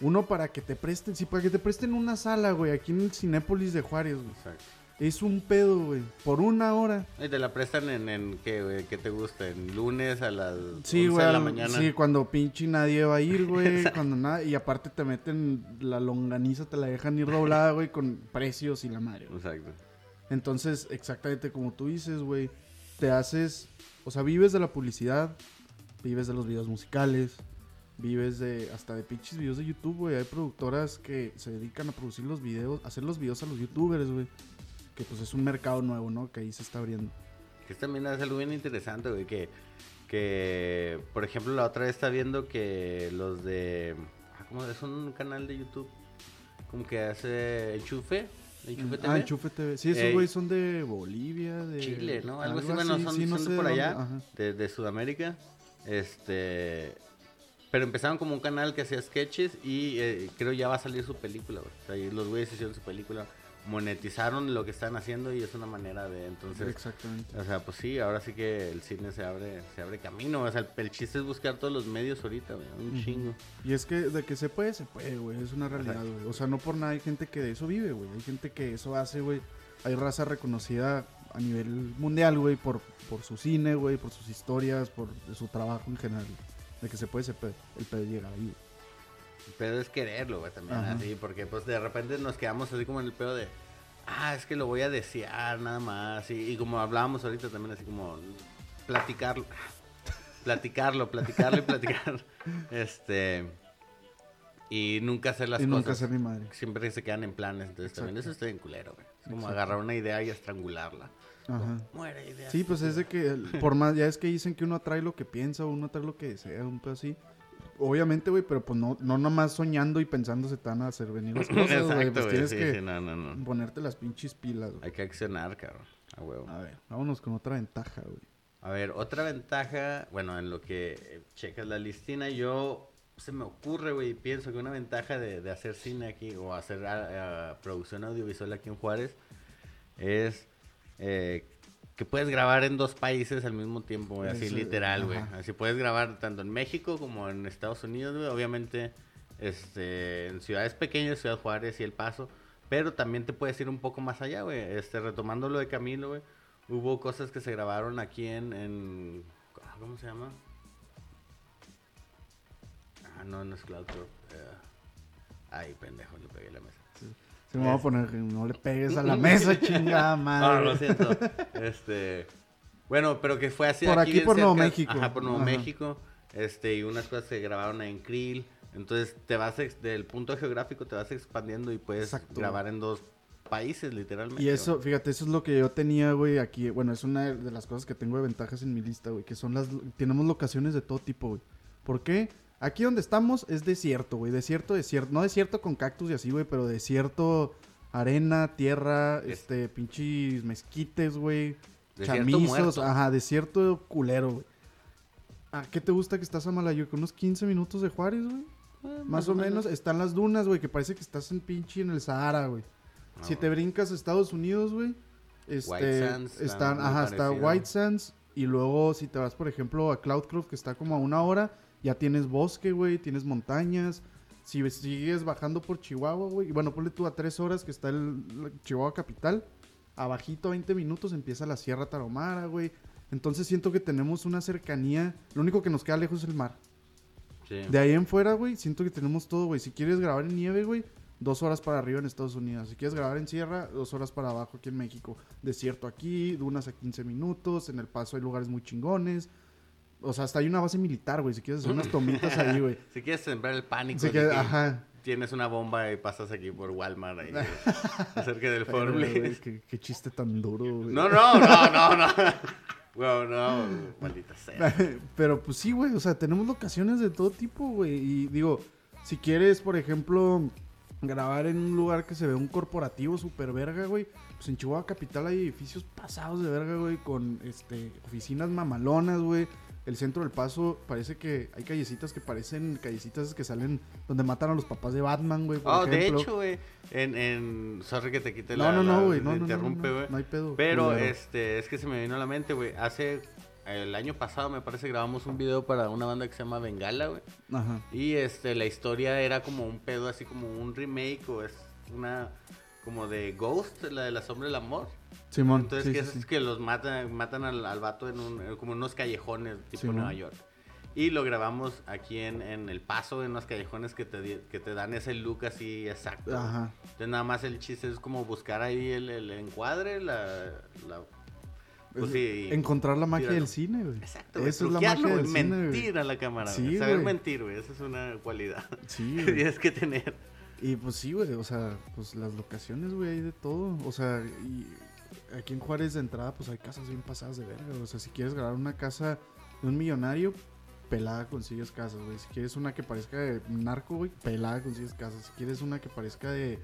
Uno para que te presten, sí, para que te presten una sala, güey, aquí en el Cinépolis de Juárez, güey. Exacto. Es un pedo, güey. Por una hora. Y te la prestan en, en ¿qué, güey? ¿Qué te gusta? ¿En lunes a las Sí, 11 güey. de la mañana? Sí, cuando pinche nadie va a ir, güey. cuando nada. Y aparte te meten la longaniza, te la dejan ir doblada, güey, con precios y la madre. güey. Exacto. Entonces, exactamente como tú dices, güey. Te haces. O sea, vives de la publicidad. Vives de los videos musicales. Vives de. Hasta de pinches videos de YouTube, güey. Hay productoras que se dedican a producir los videos. a hacer los videos a los youtubers, güey. Que pues es un mercado nuevo, ¿no? Que ahí se está abriendo. Que también es algo bien interesante, güey, que, que, por ejemplo, la otra vez está viendo que los de, ah, ¿cómo es un canal de YouTube? Como que hace Enchufe, Enchufe TV. Ah, Enchufe TV. Sí, esos Ey. güey son de Bolivia, de... Chile, ¿no? Algo, así, bueno, son, sí, no son de por allá, de, de Sudamérica. Este, pero empezaron como un canal que hacía sketches y eh, creo ya va a salir su película, güey. O sea, los güeyes hicieron su película, monetizaron lo que están haciendo y es una manera de, entonces, Exactamente. o sea, pues sí, ahora sí que el cine se abre, se abre camino. O sea, el, el chiste es buscar todos los medios ahorita, güey. Un chingo. Y es que de que se puede, se puede, güey. Es una realidad, güey. O sea, no por nada hay gente que de eso vive, güey. Hay gente que eso hace, güey. Hay raza reconocida a nivel mundial, güey, por, por su cine, güey, por sus historias, por su trabajo en general. De que se puede, se puede. El pedo llega ahí, güey. Pero es quererlo, güey, también Ajá. así. Porque pues de repente nos quedamos así como en el pedo de, ah, es que lo voy a desear nada más. Y, y como hablábamos ahorita también, así como platicarlo. Platicarlo, platicarlo y platicar. este. Y nunca hacer las y cosas. nunca hacer ni madre. Siempre se quedan en planes. Entonces también eso está bien culero, güey. Es como Exacto. agarrar una idea y estrangularla. Ajá. Muere idea. Sí, pues es de que, el- por más, ya es que dicen que uno atrae lo que piensa, uno atrae lo que desea, un pedo así. Obviamente, güey, pero pues no, no nomás soñando y pensando se te van a hacer venir las cosas, güey. Exacto, Pues güey. tienes Sí, que sí, no, ponerte las pinches pilas, güey. Hay que accionar, cabrón. A huevo. A ver, vámonos con otra ventaja, güey. A ver, otra ventaja, bueno, en lo que eh, checas la listina, yo se me ocurre, güey, y pienso que una ventaja de, de hacer cine aquí o hacer ah, ah, producción audiovisual aquí en Juárez es eh, que puedes grabar en dos países al mismo tiempo, güey, así literal, güey. Así puedes grabar tanto en México como en Estados Unidos, güey. Obviamente, este, en ciudades pequeñas, Ciudad Juárez y El Paso. Pero también te puedes ir un poco más allá, güey. Este, retomando lo de Camilo, güey. Hubo cosas que se grabaron aquí en, en- ah, ¿cómo se llama? Ah, no, no es Cloud eh, ay, pendejo, le pegué la mesa. Se me va a poner que no le pegues a la mesa, chingada No, madre. lo siento. Este, bueno, pero que fue así Por aquí, por Nuevo cerca. México. Ajá, por Nuevo Ajá. México. Este, y unas cosas se grabaron en Krill. Entonces, te vas ex- del punto geográfico te vas expandiendo y puedes Exacto. grabar en dos países, literalmente. Y eso, fíjate, eso es lo que yo tenía, güey, aquí. Bueno, es una de las cosas que tengo de ventajas en mi lista, güey, que son las... Tenemos locaciones de todo tipo, güey. ¿Por qué? Aquí donde estamos es desierto, güey. Desierto, desierto. No desierto con cactus y así, güey, pero desierto, arena, tierra, Es- este, pinches mezquites, güey. Chamizos, muerto. ajá, desierto culero, güey. ¿A qué te gusta que estás a Malayo? ¿Unos 15 minutos de Juárez, güey? Eh, Más o menos. Están las dunas, güey, que parece que estás en pinche en el Sahara, güey. Ah, Si te brincas a Estados Unidos, güey, este, White Sands, está están, ajá, está parecido. White Sands y luego si te vas, por ejemplo, a Cloudcroft, que está como a una hora, ya tienes bosque, güey, tienes montañas. Si sigues bajando por Chihuahua, güey, y bueno, ponle tú a tres horas que está el Chihuahua capital, abajito 20 minutos empieza la Sierra Tarahumara, güey. Entonces siento que tenemos una cercanía, lo único que nos queda lejos es el mar. Sí. De ahí en fuera, güey, siento que tenemos todo, güey. Si quieres grabar en nieve, güey, dos horas para arriba en Estados Unidos. Si quieres grabar en sierra, dos horas para abajo aquí en México. Desierto aquí, dunas a 15 minutos. En El Paso hay lugares muy chingones. O sea, hasta hay una base militar, güey. Si quieres hacer unas tomitas ahí, güey. Si quieres sembrar el pánico, que, que ajá. tienes una bomba y pasas aquí por Walmart ahí, acerca del Bliss. qué, qué chiste tan duro, güey. No, no, no, no, no. Güey, no, maldita sea. Pero pues sí, güey, o sea, tenemos locaciones de todo tipo, güey. Y digo, si quieres, por ejemplo, grabar en un lugar que se ve un corporativo super verga, güey. Pues en Chihuahua Capital hay edificios pasados de verga, güey, con este oficinas mamalonas, güey. El centro del paso parece que hay callecitas que parecen callecitas que salen donde matan a los papás de Batman, güey. por Oh, de hecho, güey, en, en... Sorry que te quite No, la... no, no, güey. No, no, no, interrumpe, no, güey. no hay pedo. Pero, este, es que se me vino a la mente, güey. Hace... El año pasado, me parece, grabamos un video para una banda que se llama Bengala, güey. Ajá. Y, este, la historia era como un pedo, así como un remake o es una... Como de Ghost, la de la sombra del amor. Simón. Entonces, sí, que sí, es sí. que los matan, matan al, al vato en un, en como unos callejones, tipo Simón. Nueva York. Y lo grabamos aquí en, en El Paso, en unos callejones que te, que te dan ese look así exacto. Ajá. Entonces, nada más el chiste es como buscar ahí el, el encuadre, la... la pues Es- sí, Encontrar la magia del cine, güey. Exacto, güey, Eso es la magia del cine, mentir a la cámara, Sí, güey. Saber güey. mentir, güey, esa es una cualidad Sí, que tienes que tener. Y pues sí, güey, o sea, pues las locaciones, güey, hay de todo. O sea, y aquí en Juárez de entrada, pues hay casas bien pasadas de verga. O sea, si quieres grabar una casa de un millonario, pelada consigues casas, güey. Si quieres una que parezca de narco, güey, pelada consigues casas. Si quieres una que parezca de,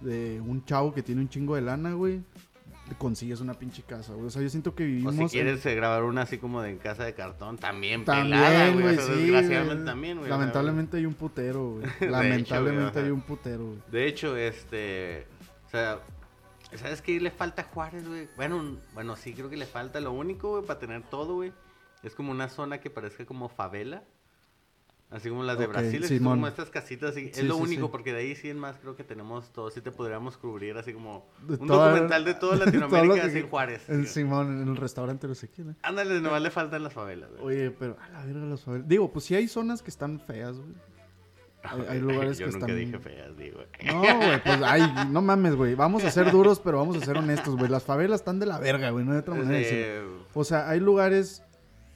de un chavo que tiene un chingo de lana, güey, consigues una pinche casa, güey. O sea, yo siento que O vivimos... si en- quieres eh, grabar una así como de en casa de cartón, también, También, pelada, güey, o sea, sí, desgraciadamente güey. también, güey. o Lamentablemente hay un putero, güey. Lamentablemente hay un putero, güey. De hecho, este, o sea, ¿sabes qué le falta a Juárez, güey? Bueno, bueno, sí creo que le falta lo único, güey, para tener todo, güey. Es como una zona que parezca como favela. Así como las de Brasil, así Simón. como estas casitas, así. Sí, es lo sí, único, sí. porque de ahí sí en más creo que tenemos todo, sí te podríamos cubrir así como De un toda- documental de toda Latinoamérica así en Juárez. El Simón, en el restaurante no sé quién, ¿eh? Ándale, nomás le faltan las favelas, güey. Oye, pero a la verga las favelas. Digo, pues sí hay zonas que están feas, güey. Hay, hay lugares Yo que nunca están. dije feas, digo. No, güey, pues ay, no mames, güey. Vamos a ser duros, pero vamos a ser honestos, güey. Las favelas están de la verga, güey. No hay otra manera de decirlo. O sea, hay lugares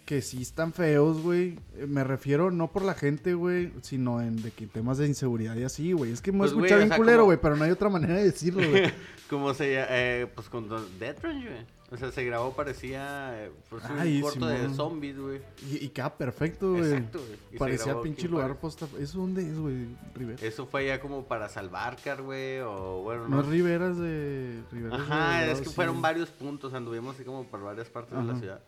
que sí están feos, güey. Eh, Me refiero no por la gente, güey, sino en de que temas de inseguridad y así, güey. Es que me Pues, o bien sea, culero, como- güey, pero no hay otra manera de decirlo, güey. Como se llama, eh, pues con Death Range, güey. O sea, se grabó, parecía eh, pues, un corto de zombies, güey. Y, y queda perfecto, güey. Exacto, güey. Parecía pinche lugar posta. ¿Eso dónde es, güey? Rivera. Eso fue ya como para Salvarcar, güey, o bueno, No no. es Riveras de. Riveras Ajá, de es que sí. fueron varios puntos, anduvimos así como por varias partes de la ciudad.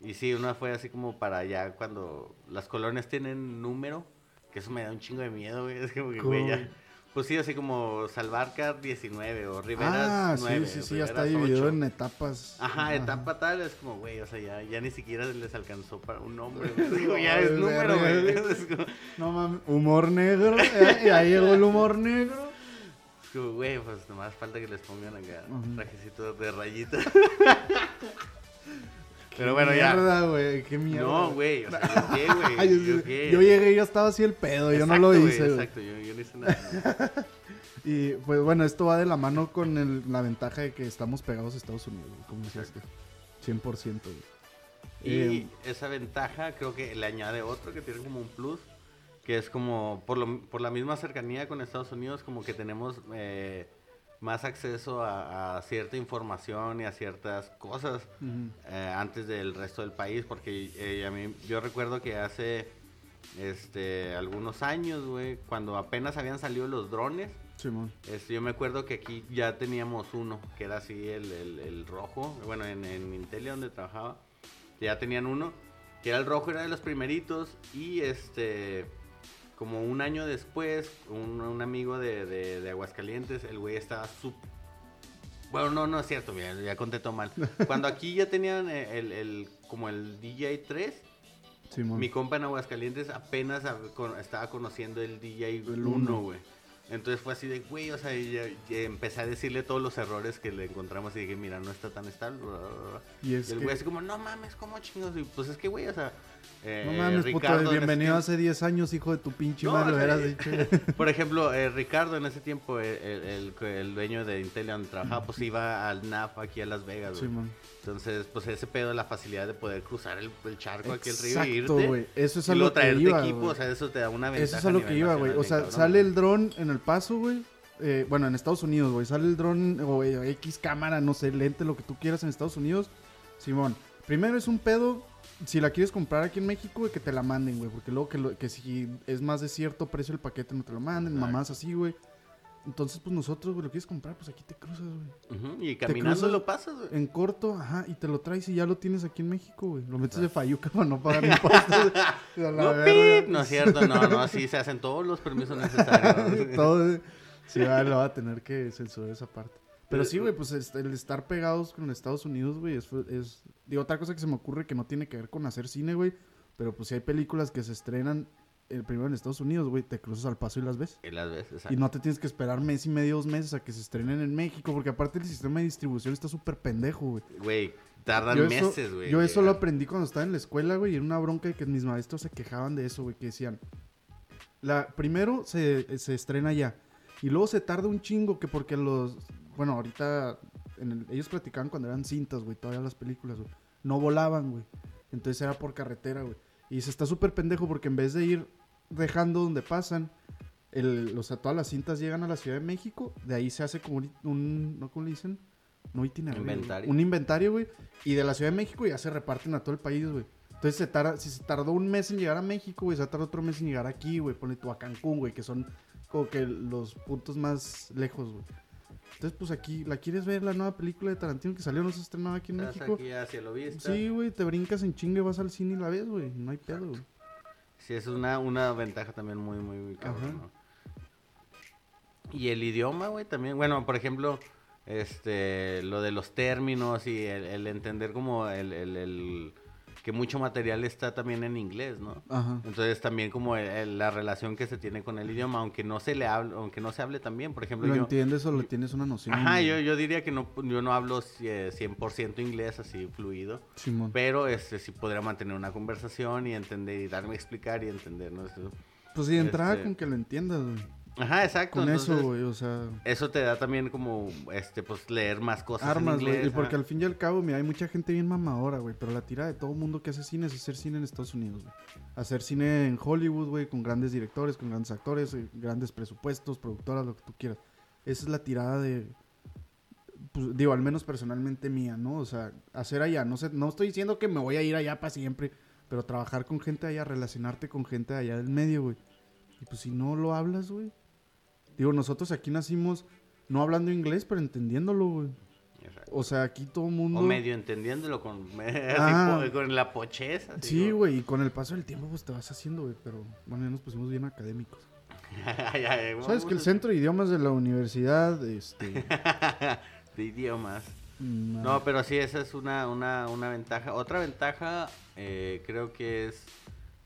Y sí, una fue así como para allá cuando las colonias tienen número, que eso me da un chingo de miedo, güey. Es como que, güey, ya. Pues sí, así como Salvarcar 19 o Riveras Ah, 9. sí, sí, sí, ya está dividido 8. en etapas. Ajá, etapa tal, es como, güey, o sea, ya, ya ni siquiera les alcanzó para un nombre, como, ya es número, güey. como, No mames, humor negro. eh, Y ahí llegó el humor negro. es como, güey, pues nomás falta que les pongan acá Ujú. trajecitos de rayita. Pero bueno, ya. Mierda, güey, qué mierda. No, güey, o sea, yo qué, güey. Yo yo, qué. yo llegué y ya estaba así el pedo, yo no Exacto, lo hice, güey. Exacto, yo, yo no hice nada. Y pues bueno, esto va de la mano con el- la ventaja de que estamos pegados a Estados Unidos, güey, como decías que. 100%, güey. Y Eh, esa ventaja creo que le añade otro que tiene como un plus, que es como por, lo, por la misma cercanía con Estados Unidos, como que tenemos eh, más acceso a, a cierta información y a ciertas cosas eh, antes del resto del país, porque eh, a mí, yo recuerdo que hace este, algunos años, güey, cuando apenas habían salido los drones, Simón. este, yo me acuerdo que aquí ya teníamos uno, que era así el, el- el rojo, bueno, en, en Intelia donde trabajaba, ya tenían uno, que era el rojo, era de los primeritos, y este, como un año después, un, un amigo de, de- de Aguascalientes, el güey estaba súper... Bueno, no, no es cierto, ya, ya conté todo mal. Cuando aquí ya tenían eh, el, el- como el DJ 3, Simón. mi compa en Aguascalientes apenas con- estaba conociendo el DJ El 1, uno. güey. Entonces fue así de, güey, o sea, ya- ya empecé a decirle todos los errores que le encontramos y dije, mira, no está tan estable. bla, bla, bla". Y el que- güey así como, no mames, ¿cómo chingados? Y pues es que, güey, o sea... eh, No mames, Ricardo puto, bienvenido hace 10 años, hijo de tu pinche No, madre, lo hubieras eh, dicho. Por ejemplo, eh, Ricardo en ese tiempo, el, el- el dueño de Intel donde trabajaba, pues iba al NAF aquí a Las Vegas, güey. Simón. Entonces, pues ese pedo de la facilidad de poder cruzar el, el charco aquí el río y Exacto, irte. Eso es a y lo que iba, equipo, o sea, eso te da una ventaja. Eso es a lo que iba, güey. O sea, cabrón, sale el dron en el paso, güey. Eh, bueno, en Estados Unidos, güey. Sale el dron o X cámara, no sé, lente, lo que tú quieras en Estados Unidos. Simón, primero es un pedo. Si la quieres comprar aquí en México, güey, que te la manden, güey. Porque luego que, lo- que si es más de cierto precio el paquete, no te lo manden. Mamás así, güey. Entonces, pues nosotros, güey, lo quieres comprar, pues aquí te cruzas, güey. Ujú, Y caminando cruzas lo pasas, güey. En corto, ajá, y te lo traes y ya lo tienes aquí en México, güey. Lo metes de Fayuca para no pagar impuestos. No, pip, no es cierto, no, no, sí se hacen todos los permisos necesarios. Todo. Sí, va, lo va a tener que censurar esa parte. Pero sí, güey, pues est- el estar pegados con Estados Unidos, güey, es, es... Digo, otra cosa que se me ocurre que no tiene que ver con hacer cine, güey. Pero pues si hay películas que se estrenan el primero en Estados Unidos, güey, te cruzas al paso y las ves. Y las veces, Y exacto. no te tienes que esperar mes y medio, dos meses a que se estrenen en México, porque aparte el sistema de distribución está súper pendejo, güey. Güey, tardan Yo meses, güey. yo eso lo aprendí cuando estaba en la escuela, güey, y era una bronca de que mis maestros se quejaban de eso, güey, que decían, la, primero se, se estrena ya, y luego se tarda un chingo, que porque los, bueno, ahorita, en el- ellos platicaban cuando eran cintas, güey, todavía las películas, güey, no volaban, güey, entonces era por carretera, güey, y se está súper pendejo porque en vez de ir dejando donde pasan, el, o sea, todas las cintas llegan a la Ciudad de México, de ahí se hace como un, un- ¿no? ¿Cómo le dicen? No itinerario. Inventario. Un inventario, güey. Y de la Ciudad de México ya se reparten a todo el país, güey. Entonces, se tarda, si se tardó un mes en llegar a México, güey, se tardar otro mes en llegar aquí, güey. Ponle tú a Cancún, güey, que son como que los puntos más lejos, güey. Entonces, pues aquí, ¿la quieres ver la nueva película de Tarantino que salió? No se estrenaba aquí en Estás México. aquí hacia lo vista. Sí, güey, te brincas en chingue, vas al cine y la ves, güey. No hay pedo, güey. Sí, es una, una ventaja también muy, muy, muy cabrón. ¿no? Y el idioma, güey, también. Bueno, por ejemplo, este, lo de los términos y el, el entender como el, el- el- que mucho material está también en inglés, ¿no? Ajá. Entonces también como el- el- la relación que se tiene con el idioma, aunque no se le hable, aunque no se hable también, por ejemplo, ¿Lo yo... entiendes o lo tienes una noción? Ajá, yo, yo diría que no, yo no hablo eh, 100% inglés así fluido. Simón. Pero este sí podría mantener una conversación y entender y darme a explicar y entender, ¿no? Eso- Pues sí, entrada este- con que lo entiendas, güey. Ajá, exacto. Con entonces, eso, güey, o sea... Eso te da también como, este, pues, leer más cosas Armas, güey. Y porque al fin y al cabo, mira, hay mucha gente bien mamadora, güey. Pero la tira de todo mundo que hace cine es hacer cine en Estados Unidos, güey. Hacer cine en Hollywood, güey, con grandes directores, con grandes actores, eh, grandes presupuestos, productoras, lo que tú quieras. Esa es la tirada de. Pues, digo, al menos personalmente mía, ¿no? O sea, hacer allá. No sé, no estoy diciendo que me voy a ir allá para siempre. Pero trabajar con gente allá, relacionarte con gente allá del medio, güey. Y pues si no lo hablas, güey. Digo, nosotros aquí nacimos no hablando inglés, pero entendiéndolo, güey. Exacto. O sea, aquí todo el mundo. O medio entendiéndolo con, Ah. con la pocheza. Sí, güey, y con el paso del tiempo, pues te vas haciendo, güey. Pero bueno, ya nos pusimos bien académicos. ¿Sabes que el centro de idiomas de la universidad, este. de idiomas. mm, No, pero sí, esa es una, una, una ventaja. Otra ventaja eh, creo que es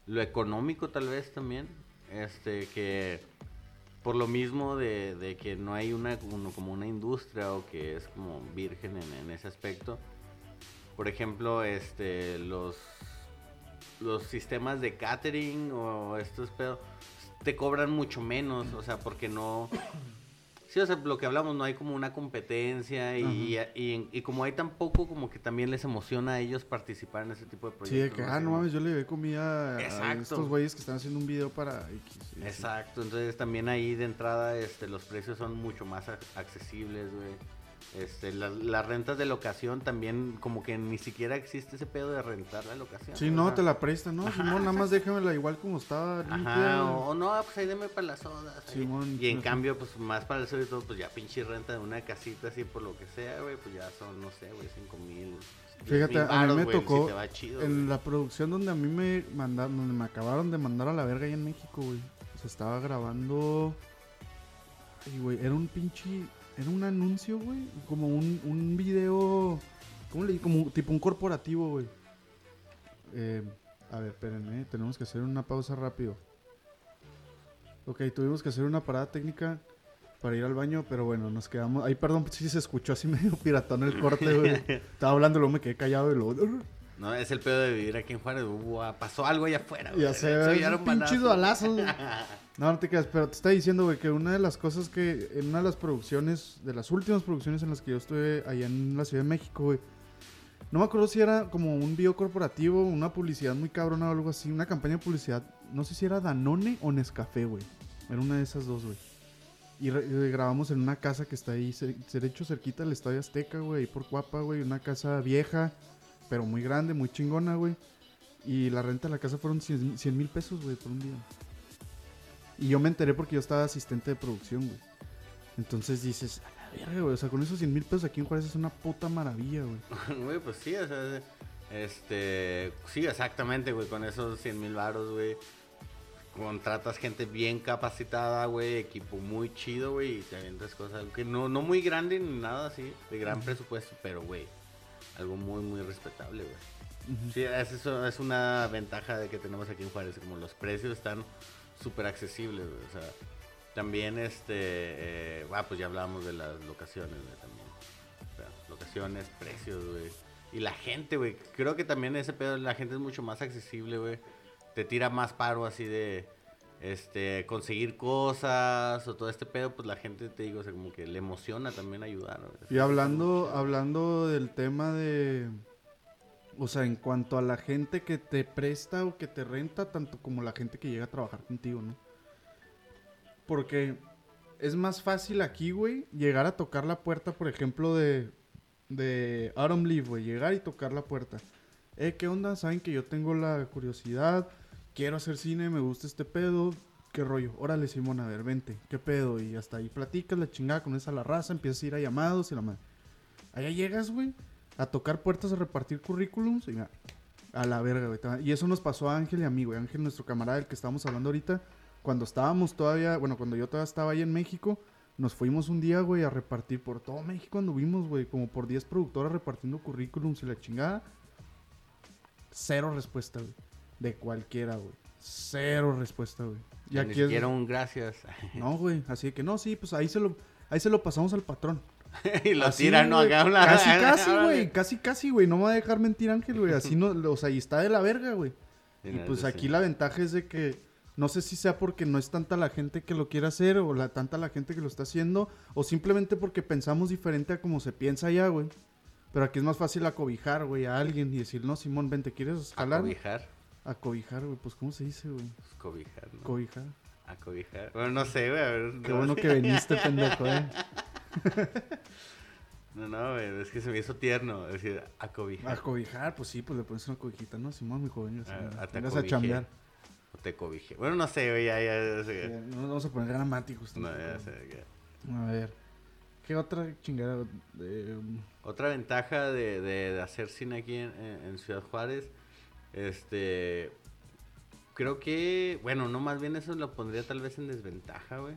lo económico tal vez también. Este, que por lo mismo de, de que no hay una como una industria o que es como virgen en, en ese aspecto. Por ejemplo, este, los, los sistemas de catering o estos pedos te cobran mucho menos, o sea, porque no... Sí, o sea, lo que hablamos, no hay como una competencia y, y, y como hay tan poco, como que también les emociona a ellos participar en ese tipo de proyectos. Sí, de que, ah, no mames, yo le llevé comida a Exacto. estos güeyes que están haciendo un video para X. Exacto, entonces también ahí de entrada este, los precios son mucho más ac- accesibles, güey. Este, la- las rentas de locación también como que ni siquiera existe ese pedo de rentar la locación. Sí, no, te la prestan, ¿no? Simón, nada más déjamela igual como estaba. Ajá, o, o no, pues ahí deme para las sodas. Simón, y en cambio, pues más para el sur y todo, pues ya pinche renta de una casita así por lo que sea, güey, pues ya son, no sé, güey, cinco mil. Fíjate, a mí me güey, si tocó te va chido, en güey. la producción donde a mí me mandaron, donde me acabaron de mandar a la verga ahí en México, güey. Se estaba grabando. Y, güey, era un pinche. Era un anuncio, güey. Como un, un video. ¿Cómo le digo? Como tipo un corporativo, güey. Eh, a ver, espérenme. Tenemos que hacer una pausa rápido. Ok, tuvimos que hacer una parada técnica para ir al baño, pero bueno, nos quedamos. Ay, perdón, si se escuchó así medio piratón el corte, güey. Estaba hablando, luego me quedé callado y luego. No, es el pedo de vivir aquí en Juárez. Hubo- pasó algo allá afuera, güey. Ya sé, Se es un balazos. güey. No, no te quedas, pero te está diciendo, güey, que una de las cosas que en una de las producciones, de las últimas producciones en las que yo estuve allá en la Ciudad de México, güey, no me acuerdo si era como un video corporativo, una publicidad muy cabrona o algo así, una campaña de publicidad, no sé si era Danone o Nescafé, güey. Era una de esas dos, güey. Y eh, grabamos en una casa que está ahí, cer- derecho cerquita del Estadio Azteca, güey, ahí por Cuapa, güey, una casa vieja, pero muy grande, muy chingona, güey. Y la renta de la casa fueron 100 mil pesos, güey, por un día. Y yo me enteré porque yo estaba asistente de producción, güey. Entonces dices, a la verga, güey. O sea, con esos 100 mil pesos aquí en Juárez es una puta maravilla, güey. Güey, pues sí, o sea, este, sí, exactamente, güey, con esos 100 mil varos, güey. Contratas gente bien capacitada, güey, equipo muy chido, güey, y te avientas cosas que no, no muy grande ni nada así, de gran presupuesto, pero, güey, algo muy, muy respetable, güey. Sí, es, eso, es una ventaja de que tenemos aquí en Juárez, como los precios están súper accesibles, güey, o sea, también, este, eh, ah, pues ya hablábamos de las locaciones, güey, también. O sea, locaciones, precios, güey. Y la gente, güey, creo que también ese pedo, la gente es mucho más accesible, güey. Te tira más paro así de, este, conseguir cosas o todo este pedo, pues la gente, te digo, o sea, como que le emociona también ayudar, güey. Y hablando, hablando del tema de. O sea, en cuanto a la gente que te presta o que te renta, tanto como la gente que llega a trabajar contigo, ¿no? Porque es más fácil aquí, güey, llegar a tocar la puerta, por ejemplo, de, de Autumn Leaf, güey. Llegar y tocar la puerta. Eh, ¿qué onda? Saben que yo tengo la curiosidad, quiero hacer cine, me gusta este pedo. ¿Qué rollo? Órale, Simón, a ver, vente. ¿Qué pedo? Y hasta ahí platicas la chingada con esa la raza, empiezas a ir a llamados y la madre. Allá llegas, güey, a tocar puertas, a repartir currículums y mira, a la verga, güey. Y eso nos pasó a Ángel y a mí, güey. Ángel, nuestro camarada, el que estábamos hablando ahorita, cuando estábamos todavía, bueno, cuando yo todavía estaba ahí en México, nos fuimos un día, güey, a repartir por todo México anduvimos, güey, como por 10 productoras repartiendo currículums y la chingada. Cero respuesta, güey. De cualquiera, güey. Cero respuesta, güey. Y Ni aquí es... siquiera un gracias. No, güey. Así que no, sí, pues ahí se lo, ahí se lo pasamos al patrón. y lo Así, tiran, ¿no? una- Casi, casi, güey. Casi, casi, güey. No me va a dejar mentir Ángel, güey. Así no, o sea, y está de la verga, güey. Y pues aquí sí. la ventaja es de que no sé si sea porque no es tanta la gente que lo quiere hacer o la tanta la gente que lo está haciendo o simplemente porque pensamos diferente a como se piensa allá, güey. Pero aquí es más fácil acobijar, güey, a alguien y decir, no, Simón, ven, ¿te quieres jalar? Acobijar. Acobijar, güey. Pues, ¿cómo se dice, güey? Pues, cobijar, ¿no? Cobijar. Acobijar. Bueno, no sé, güey. a ver, Qué no bueno sé. que viniste, pendejo, eh. No, no, güey. Es que se me hizo tierno decir acobijar. Acobijar, pues sí, pues le pones una cobijita, ¿no? Simón, mi joven, Ah, ah, te a chambear. O te cobijé. Bueno, no sé, güey. Ya, ya, ya. Ya, No nos vamos a poner gramáticos. No, ya sé. ya. A ver. ¿Qué otra chingada? Eh, Otra ventaja de, de- de hacer cine aquí en Ciudad Juárez, este, creo que, bueno, no, más bien eso lo pondría tal vez en desventaja, güey.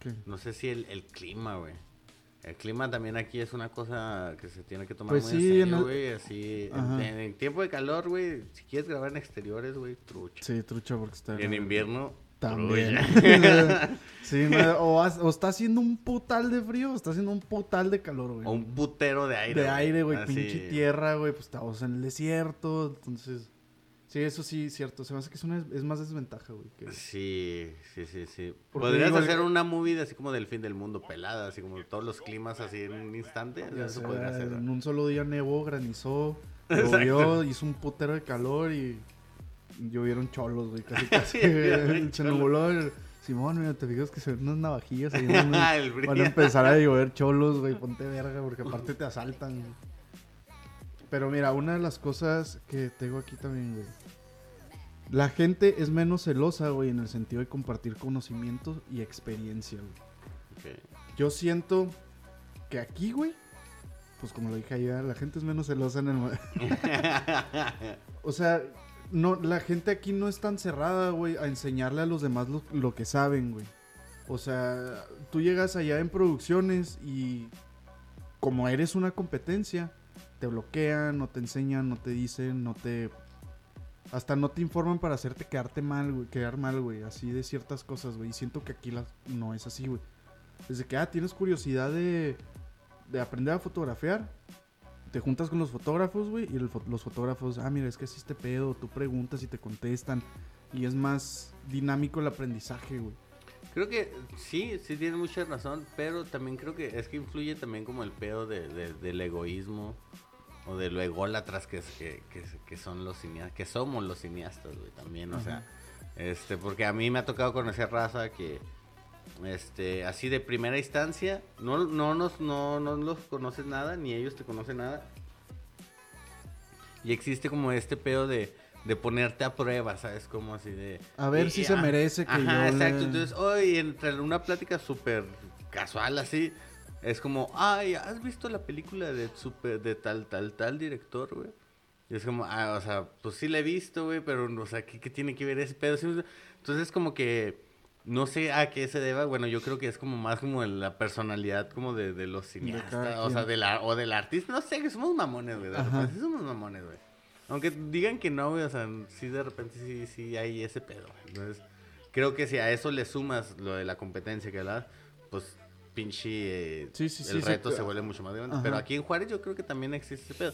¿qué? No sé si el, el clima, güey. El clima también aquí es una cosa que se tiene que tomar Pues muy sí, en serio, el- güey. Así, en, tiempo de calor, güey, si quieres grabar en exteriores, güey, trucha. Sí, trucha porque está. En invierno, También. trucha. sí, no, o, has- o está haciendo un putal de frío o está haciendo un putal de calor, güey. o un putero de aire. de aire, güey, Así. pinche tierra, güey, pues estamos en el desierto, entonces... Sí, eso sí, cierto. Se me hace que es, una, es más desventaja, güey. que- Sí, sí, sí, sí. Porque Podrías digo, el- hacer una movie de así como del fin del mundo pelada, así como todos los climas así en un instante. Ya eso sea, podría ser. en un solo día nevó, granizó, llovió, hizo un putero de calor y llovieron cholos, güey, casi casi. Se cholos. nubló el... Simón, mira, te fijas que se ven unas navajillas ahí. en El. Van a empezar a llover cholos, güey, ponte verga, porque aparte te asaltan. güey. Pero mira, una de las cosas que tengo aquí también, güey. La gente es menos celosa, güey, en el sentido de compartir conocimientos y experiencia, güey. Ok. Yo siento que aquí, güey, pues como lo dije ayer, la gente es menos celosa en el... o sea, no, la gente aquí no es tan cerrada, güey, a enseñarle a los demás lo, que saben, güey. O sea, tú llegas allá en producciones y como eres una competencia, te bloquean, no te enseñan, no te dicen, no te... Hasta no te informan para hacerte quedarte mal, güey, quedar mal, güey, así de ciertas cosas, güey. Y siento que aquí no es así, güey. Desde que, ah, tienes curiosidad de, de aprender a fotografiar, te juntas con los fotógrafos, güey, y fo- los fotógrafos, ah, mira, es que así este pedo, tú preguntas y te contestan, y es más dinámico el aprendizaje, güey. Creo que sí, sí tienes mucha razón, pero también creo que es que influye también como el pedo de, de- del egoísmo o de lo ególatras que, que, que, que son los cineastas, que somos los cineastas, güey, también, o sea, este, porque a mí me ha tocado conocer raza que, este, así de primera instancia, no, no, nos, no, no los conoces nada, ni ellos te conocen nada, y existe como este pedo de, de ponerte a prueba, ¿sabes? Como así de... A ver si se ah, merece que Ajá, yo le- exacto. Entonces, hoy entre una plática súper casual así, es como, ay, ¿has visto la película de super, de tal, tal, tal director, güey? Y es como, ah, o sea, pues sí la he visto, güey, pero, o sea, ¿qué, qué tiene que ver ese pedo? Entonces es como que, no sé a qué se deba, bueno, yo creo que es como más como la personalidad como de, de los cineastas, o sea, de la, o del artista, no sé, que somos mamones, güey, de sí somos mamones, güey. Aunque digan que no, güey, o sea, sí de repente sí, sí hay ese pedo, güey. Entonces, creo que si a eso le sumas lo de la competencia que hablas, pues pinche eh, Sí, el sí, reto se vuelve mucho más grande. Ajá. Pero aquí en Juárez yo creo que también existe ese pedo.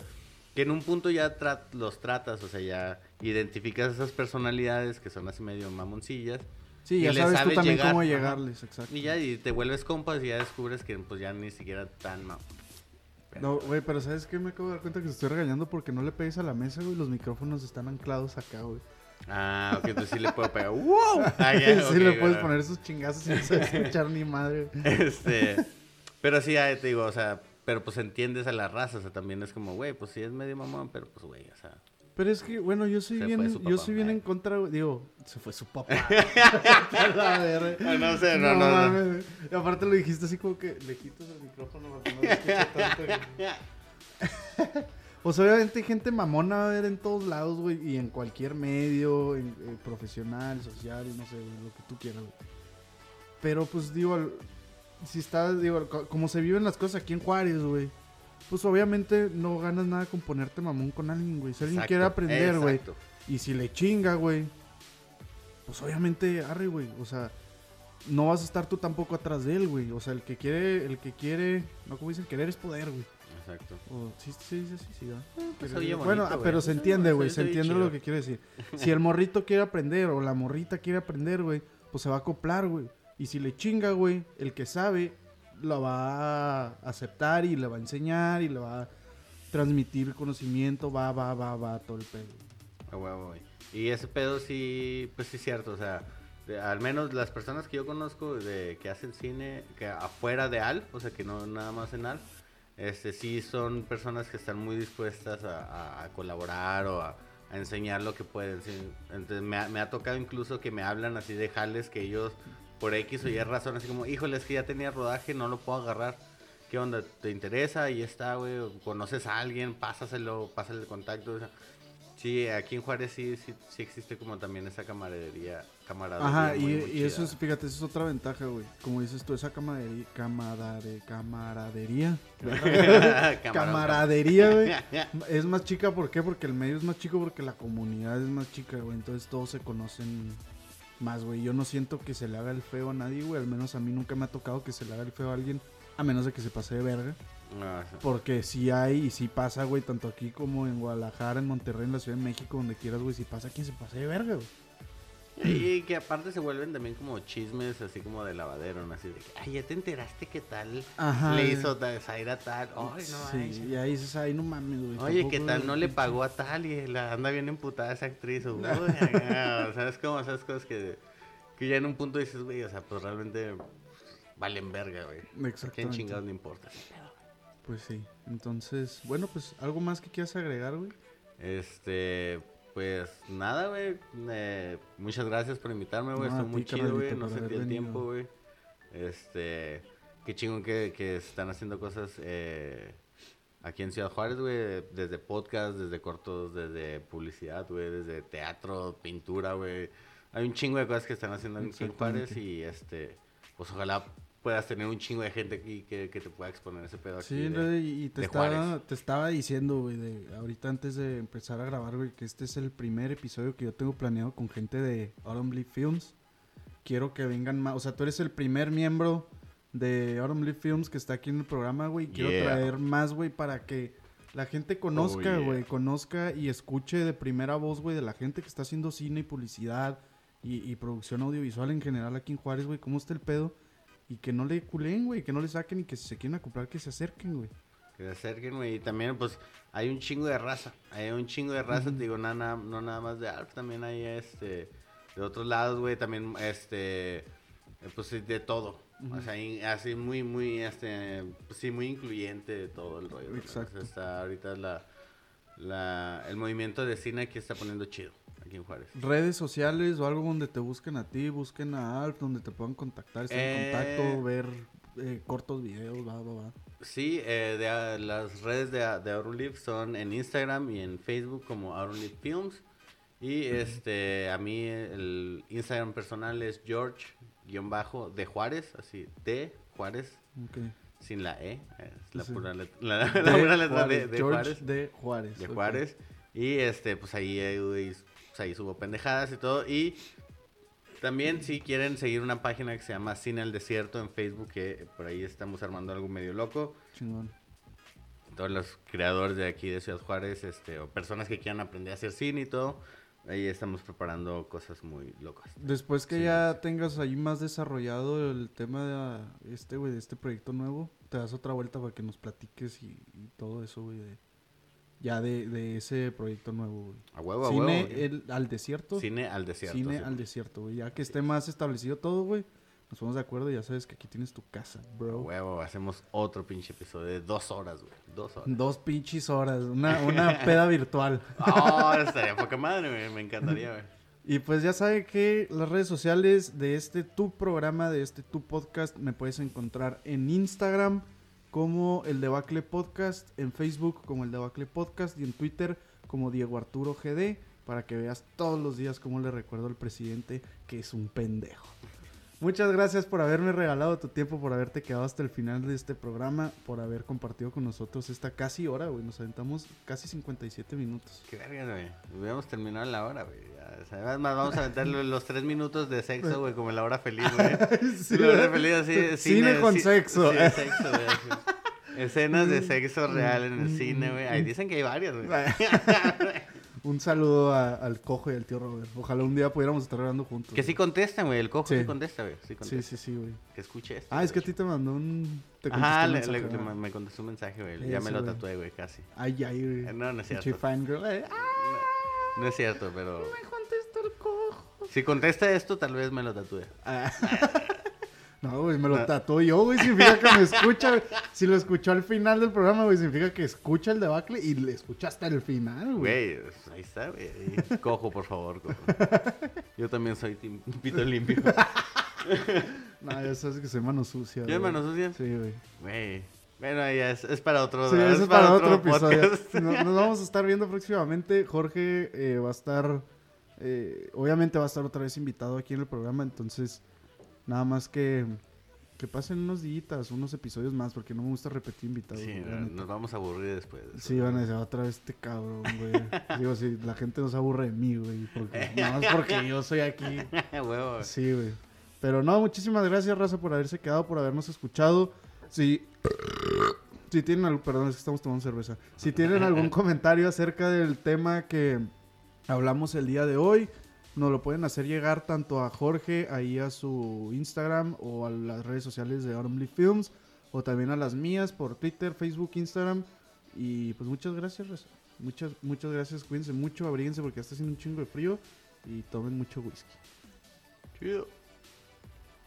Que en un punto ya tra- los tratas, o sea, ya identificas esas personalidades que son así medio mamoncillas. Sí, ya sabes tú también llegar, cómo llegarles, exacto. Y ya y te vuelves compas y ya descubres que pues ya ni siquiera tan mamón. No, güey, pero ¿sabes qué? Me acabo de dar cuenta que te estoy regañando porque no le pegues a la mesa, güey. Los micrófonos están anclados acá, güey. Ah, ok, entonces sí le puedo pegar. ¡Wow! Ah, ya, sí, le puedes bueno. poner esos chingazos a escuchar ni madre. Este, pero sí, ya te digo, o sea, pero pues entiendes a la raza, o sea, también es como, güey, pues sí es medio mamón, pero pues, güey, o sea, Pero es que, bueno, yo soy Se bien, yo soy bien en contra, güey. Digo, se fue su papá. Ah, no sé, no, no, no. güey. Y aparte lo dijiste así como que lejitos el micrófono no tanto. Pues obviamente hay gente mamona va a haber en todos lados, güey, y en cualquier medio, en, eh, profesional, social, no sé, güey, lo que tú quieras, güey. Pero pues digo, si estás, digo, co- como se viven las cosas aquí en Juárez, güey, pues obviamente no ganas nada con ponerte mamón con alguien, güey. Si alguien Exacto, quiere aprender, güey, y si le chinga, güey, pues obviamente arre, güey. O sea, no vas a estar tú tampoco atrás de él, güey. O sea, el que quiere, el que quiere, no como dicen, querer es poder, güey. Exacto. O, sí, sí, sí, sí, sí, ¿verdad? pues Querer- oye bonito, bueno, pero se Pues, entiende, no, güey. se entiende chido. lo que quiere decir. Si el morrito quiere aprender o la morrita quiere aprender, güey, pues se va a acoplar, güey. Y si le chinga, güey, el que sabe lo va a aceptar y le va a enseñar y le va a transmitir conocimiento, va, va, va, va, todo el pedo. Y ese pedo sí, pues sí es cierto, o sea, al menos las personas que yo conozco de que hacen cine, que afuera de ALF, o sea, que no nada más en ALF, este, sí son personas que están muy dispuestas a, colaborar o a, enseñar lo que pueden. Entonces me ha, me ha tocado incluso que me hablan así de jales que ellos, por X o Y razón, así como, híjole, es que ya tenía rodaje, no lo puedo agarrar. ¿Qué onda? ¿Te interesa? Ahí está, güey. ¿Conoces a alguien? Pásaselo, pásale el contacto. o sea, Sí, aquí en Juárez sí, sí, sí existe como también esa camaradería. camaradería Ajá, y, muy, muy y eso es, fíjate, eso es otra ventaja, güey. Como dices tú, esa camaradería, camarade, camaradería, camaradería, güey, es más chica, ¿por qué? Porque el medio es más chico, porque la comunidad es más chica, güey. Entonces todos se conocen más, güey. Yo no siento que se le haga el feo a nadie, güey. Al menos a mí nunca me ha tocado que se le haga el feo a alguien, a menos de que se pase de verga. Porque sí hay y sí pasa, güey, tanto aquí como en Guadalajara, en Monterrey, en la Ciudad de México, donde quieras, güey. Si pasa quien se pase de verga, güey. Y que aparte se vuelven también como chismes así como de lavadero, ¿no? Así de que, ay, ya te enteraste que tal Ajá. le hizo ta- Zaira tal. Ay, no sí, y ahí dices, ay, no mames, güey. Oye, ¿qué tal no le pagó a tal y la anda bien emputada esa actriz? Uy, acá, ¿Sabes cómo? Esas cosas que, que ya en un punto dices, güey, o sea, pues realmente valen verga, güey. ¿Quién Exactamente. chingados le importa? Pues sí. Entonces, bueno, pues algo más que quieras agregar, güey. Este, pues nada, güey. eh, muchas gracias por invitarme, güey. No, Estuvo muy chido, güey. No sentí el tiempo, güey. Este, qué chingón que, que están haciendo cosas eh, aquí en Ciudad Juárez, güey. Desde podcast, desde cortos, desde publicidad, güey. Desde teatro, pintura, güey. Hay un chingo de cosas que están haciendo en Juárez Exactamente. y este, pues ojalá puedas tener un chingo de gente aquí que, que te pueda exponer ese pedo aquí. Sí, de- no, y te de estaba, te estaba diciendo, güey, de ahorita antes de empezar a grabar, güey, que este es el primer episodio que yo tengo planeado con gente de Autumn Leaf Films. Quiero que vengan más, o sea, tú eres el primer miembro de Autumn Leaf Films que está aquí en el programa, güey. Quiero Yeah. traer más, güey, para que la gente conozca, Oh, yeah. güey, conozca y escuche de primera voz, güey, de la gente que está haciendo cine y publicidad y, y producción audiovisual en general aquí en Juárez, güey, cómo está el pedo. Y que no le culen, güey, que no le saquen y que si se quieren acoplar, que se acerquen, güey. Que se acerquen, güey. Y también, pues, hay un chingo de raza. Hay un chingo de raza, te digo, nada, no nada más de Alf. También hay, este, de otros lados, güey. También, este, eh, pues, de todo. O sea, in- así muy, muy, este, pues, sí, muy incluyente de todo el rollo. güey, ¿no? O sea, Exacto. está ahorita la, la, el movimiento de cine aquí está poniendo chido, aquí en Juárez. Redes sociales o algo donde te busquen a ti, busquen a Alf, donde te puedan contactar, estar en Eh, contacto, ver eh, cortos videos, va, va, va. Sí, eh, de, a- las redes de, de son en Instagram y en Facebook como Auronlive Films. Y este, a mí el Instagram personal es George-bajo de Juárez, así, de Juárez, sin la E, es la Sí. pura letra, la, la pura letra de, de George Juárez. de Juárez. de. Juárez. Y este, pues ahí, ahí, pues, ahí subo pendejadas y todo. Y también si quieren seguir una página que se llama Cine al Desierto en Facebook, que por ahí estamos armando algo medio loco. Chingón. Todos los creadores de aquí de Ciudad Juárez, este, o personas que quieran aprender a hacer cine y todo. Ahí estamos preparando cosas muy locas. Después que Sí, ya tengas ahí más desarrollado el tema de este, güey, de este proyecto nuevo, te das otra vuelta para que nos platiques y, y todo eso, güey, de, ya de, de ese proyecto nuevo, güey. A huevo, a Cine huevo. el- al desierto. Cine al Desierto. Cine sí. al desierto, güey. Ya que esté más establecido todo, güey, nos ponemos de acuerdo y ya sabes que aquí tienes tu casa, A bro. huevo, hacemos otro pinche episodio de dos horas, güey. Dos horas. Dos pinches horas, una, una peda virtual. Oh, estaría poca madre, güey. Me encantaría, güey. Y pues ya sabe que las redes sociales de este tu programa, de este tu podcast, me puedes encontrar en Instagram como el Debacle Podcast, en Facebook como el Debacle Podcast y en Twitter como Diego Arturo GD para que veas todos los días cómo le recuerdo al presidente que es un pendejo. Muchas gracias por haberme regalado tu tiempo, por haberte quedado hasta el final de este programa, por haber compartido con nosotros esta casi hora, güey. Nos aventamos casi 57 minutos. Qué verga, güey. Hubiéramos terminado la hora, güey. Además, vamos a aventar lo- los tres minutos de sexo, güey, como en la hora feliz, güey. Sí, la hora feliz, así. Cine con sexo. Sí, sexo, güey. así. Escenas de sexo real en el cine, güey. Ahí dicen que hay varias, güey. Un saludo a- al cojo y al tío Robert. Ojalá un día pudiéramos estar grabando juntos. Que sí contestan, güey. El cojo sí, Sí. contesta, güey. Sí Sí, sí, sí, güey. Que escuche esto. Ah, es que a ti te mandó un... Te Ajá, un le- mensaje, me contestó un mensaje, güey. Ya me lo tatué, güey, casi. Ay, ay, güey. No, no es cierto. fangirl. Eh, ah, No es cierto, pero... Si contesta esto, tal vez me lo tatúe. Ah. No, güey, me lo tatuó yo, güey. Significa que me escucha. güey. Si lo escuchó al final del programa, güey, significa que escucha el debacle y le escucha hasta el final, güey. Güey, pues, ahí está, güey. Cojo, por favor, cojo. Yo también soy team pito limpio. No, ya sabes que soy mano sucia. ¿Yo güey. mano sucia? Sí, güey. Güey. Bueno, ya es, es para otro Sí, es para otro episodio. nos vamos a estar viendo próximamente. Jorge eh, va a estar, eh, obviamente va a estar otra vez invitado aquí en el programa, entonces nada más que, que pasen unos días, unos episodios más, porque no me gusta repetir invitados. Sí, güey, nos vamos a aburrir después. de. Sí, van a decir otra vez este cabrón, güey. Digo, si la gente no se aburre de mí, güey, porque, nada más porque yo soy aquí. Sí, güey. Pero no, muchísimas gracias, Raza, por haberse quedado, por habernos escuchado. Si, si tienen algún, perdón, es que estamos tomando cerveza. Si tienen algún comentario acerca del tema que hablamos el día de hoy, nos lo pueden hacer llegar tanto a Jorge, ahí a su Instagram o a las redes sociales de Autumnly Films, o también a las mías por Twitter, Facebook, Instagram. Y pues muchas gracias. Muchas, muchas gracias. Cuídense mucho, abríguense porque está haciendo un chingo de frío y tomen mucho whisky. Chido.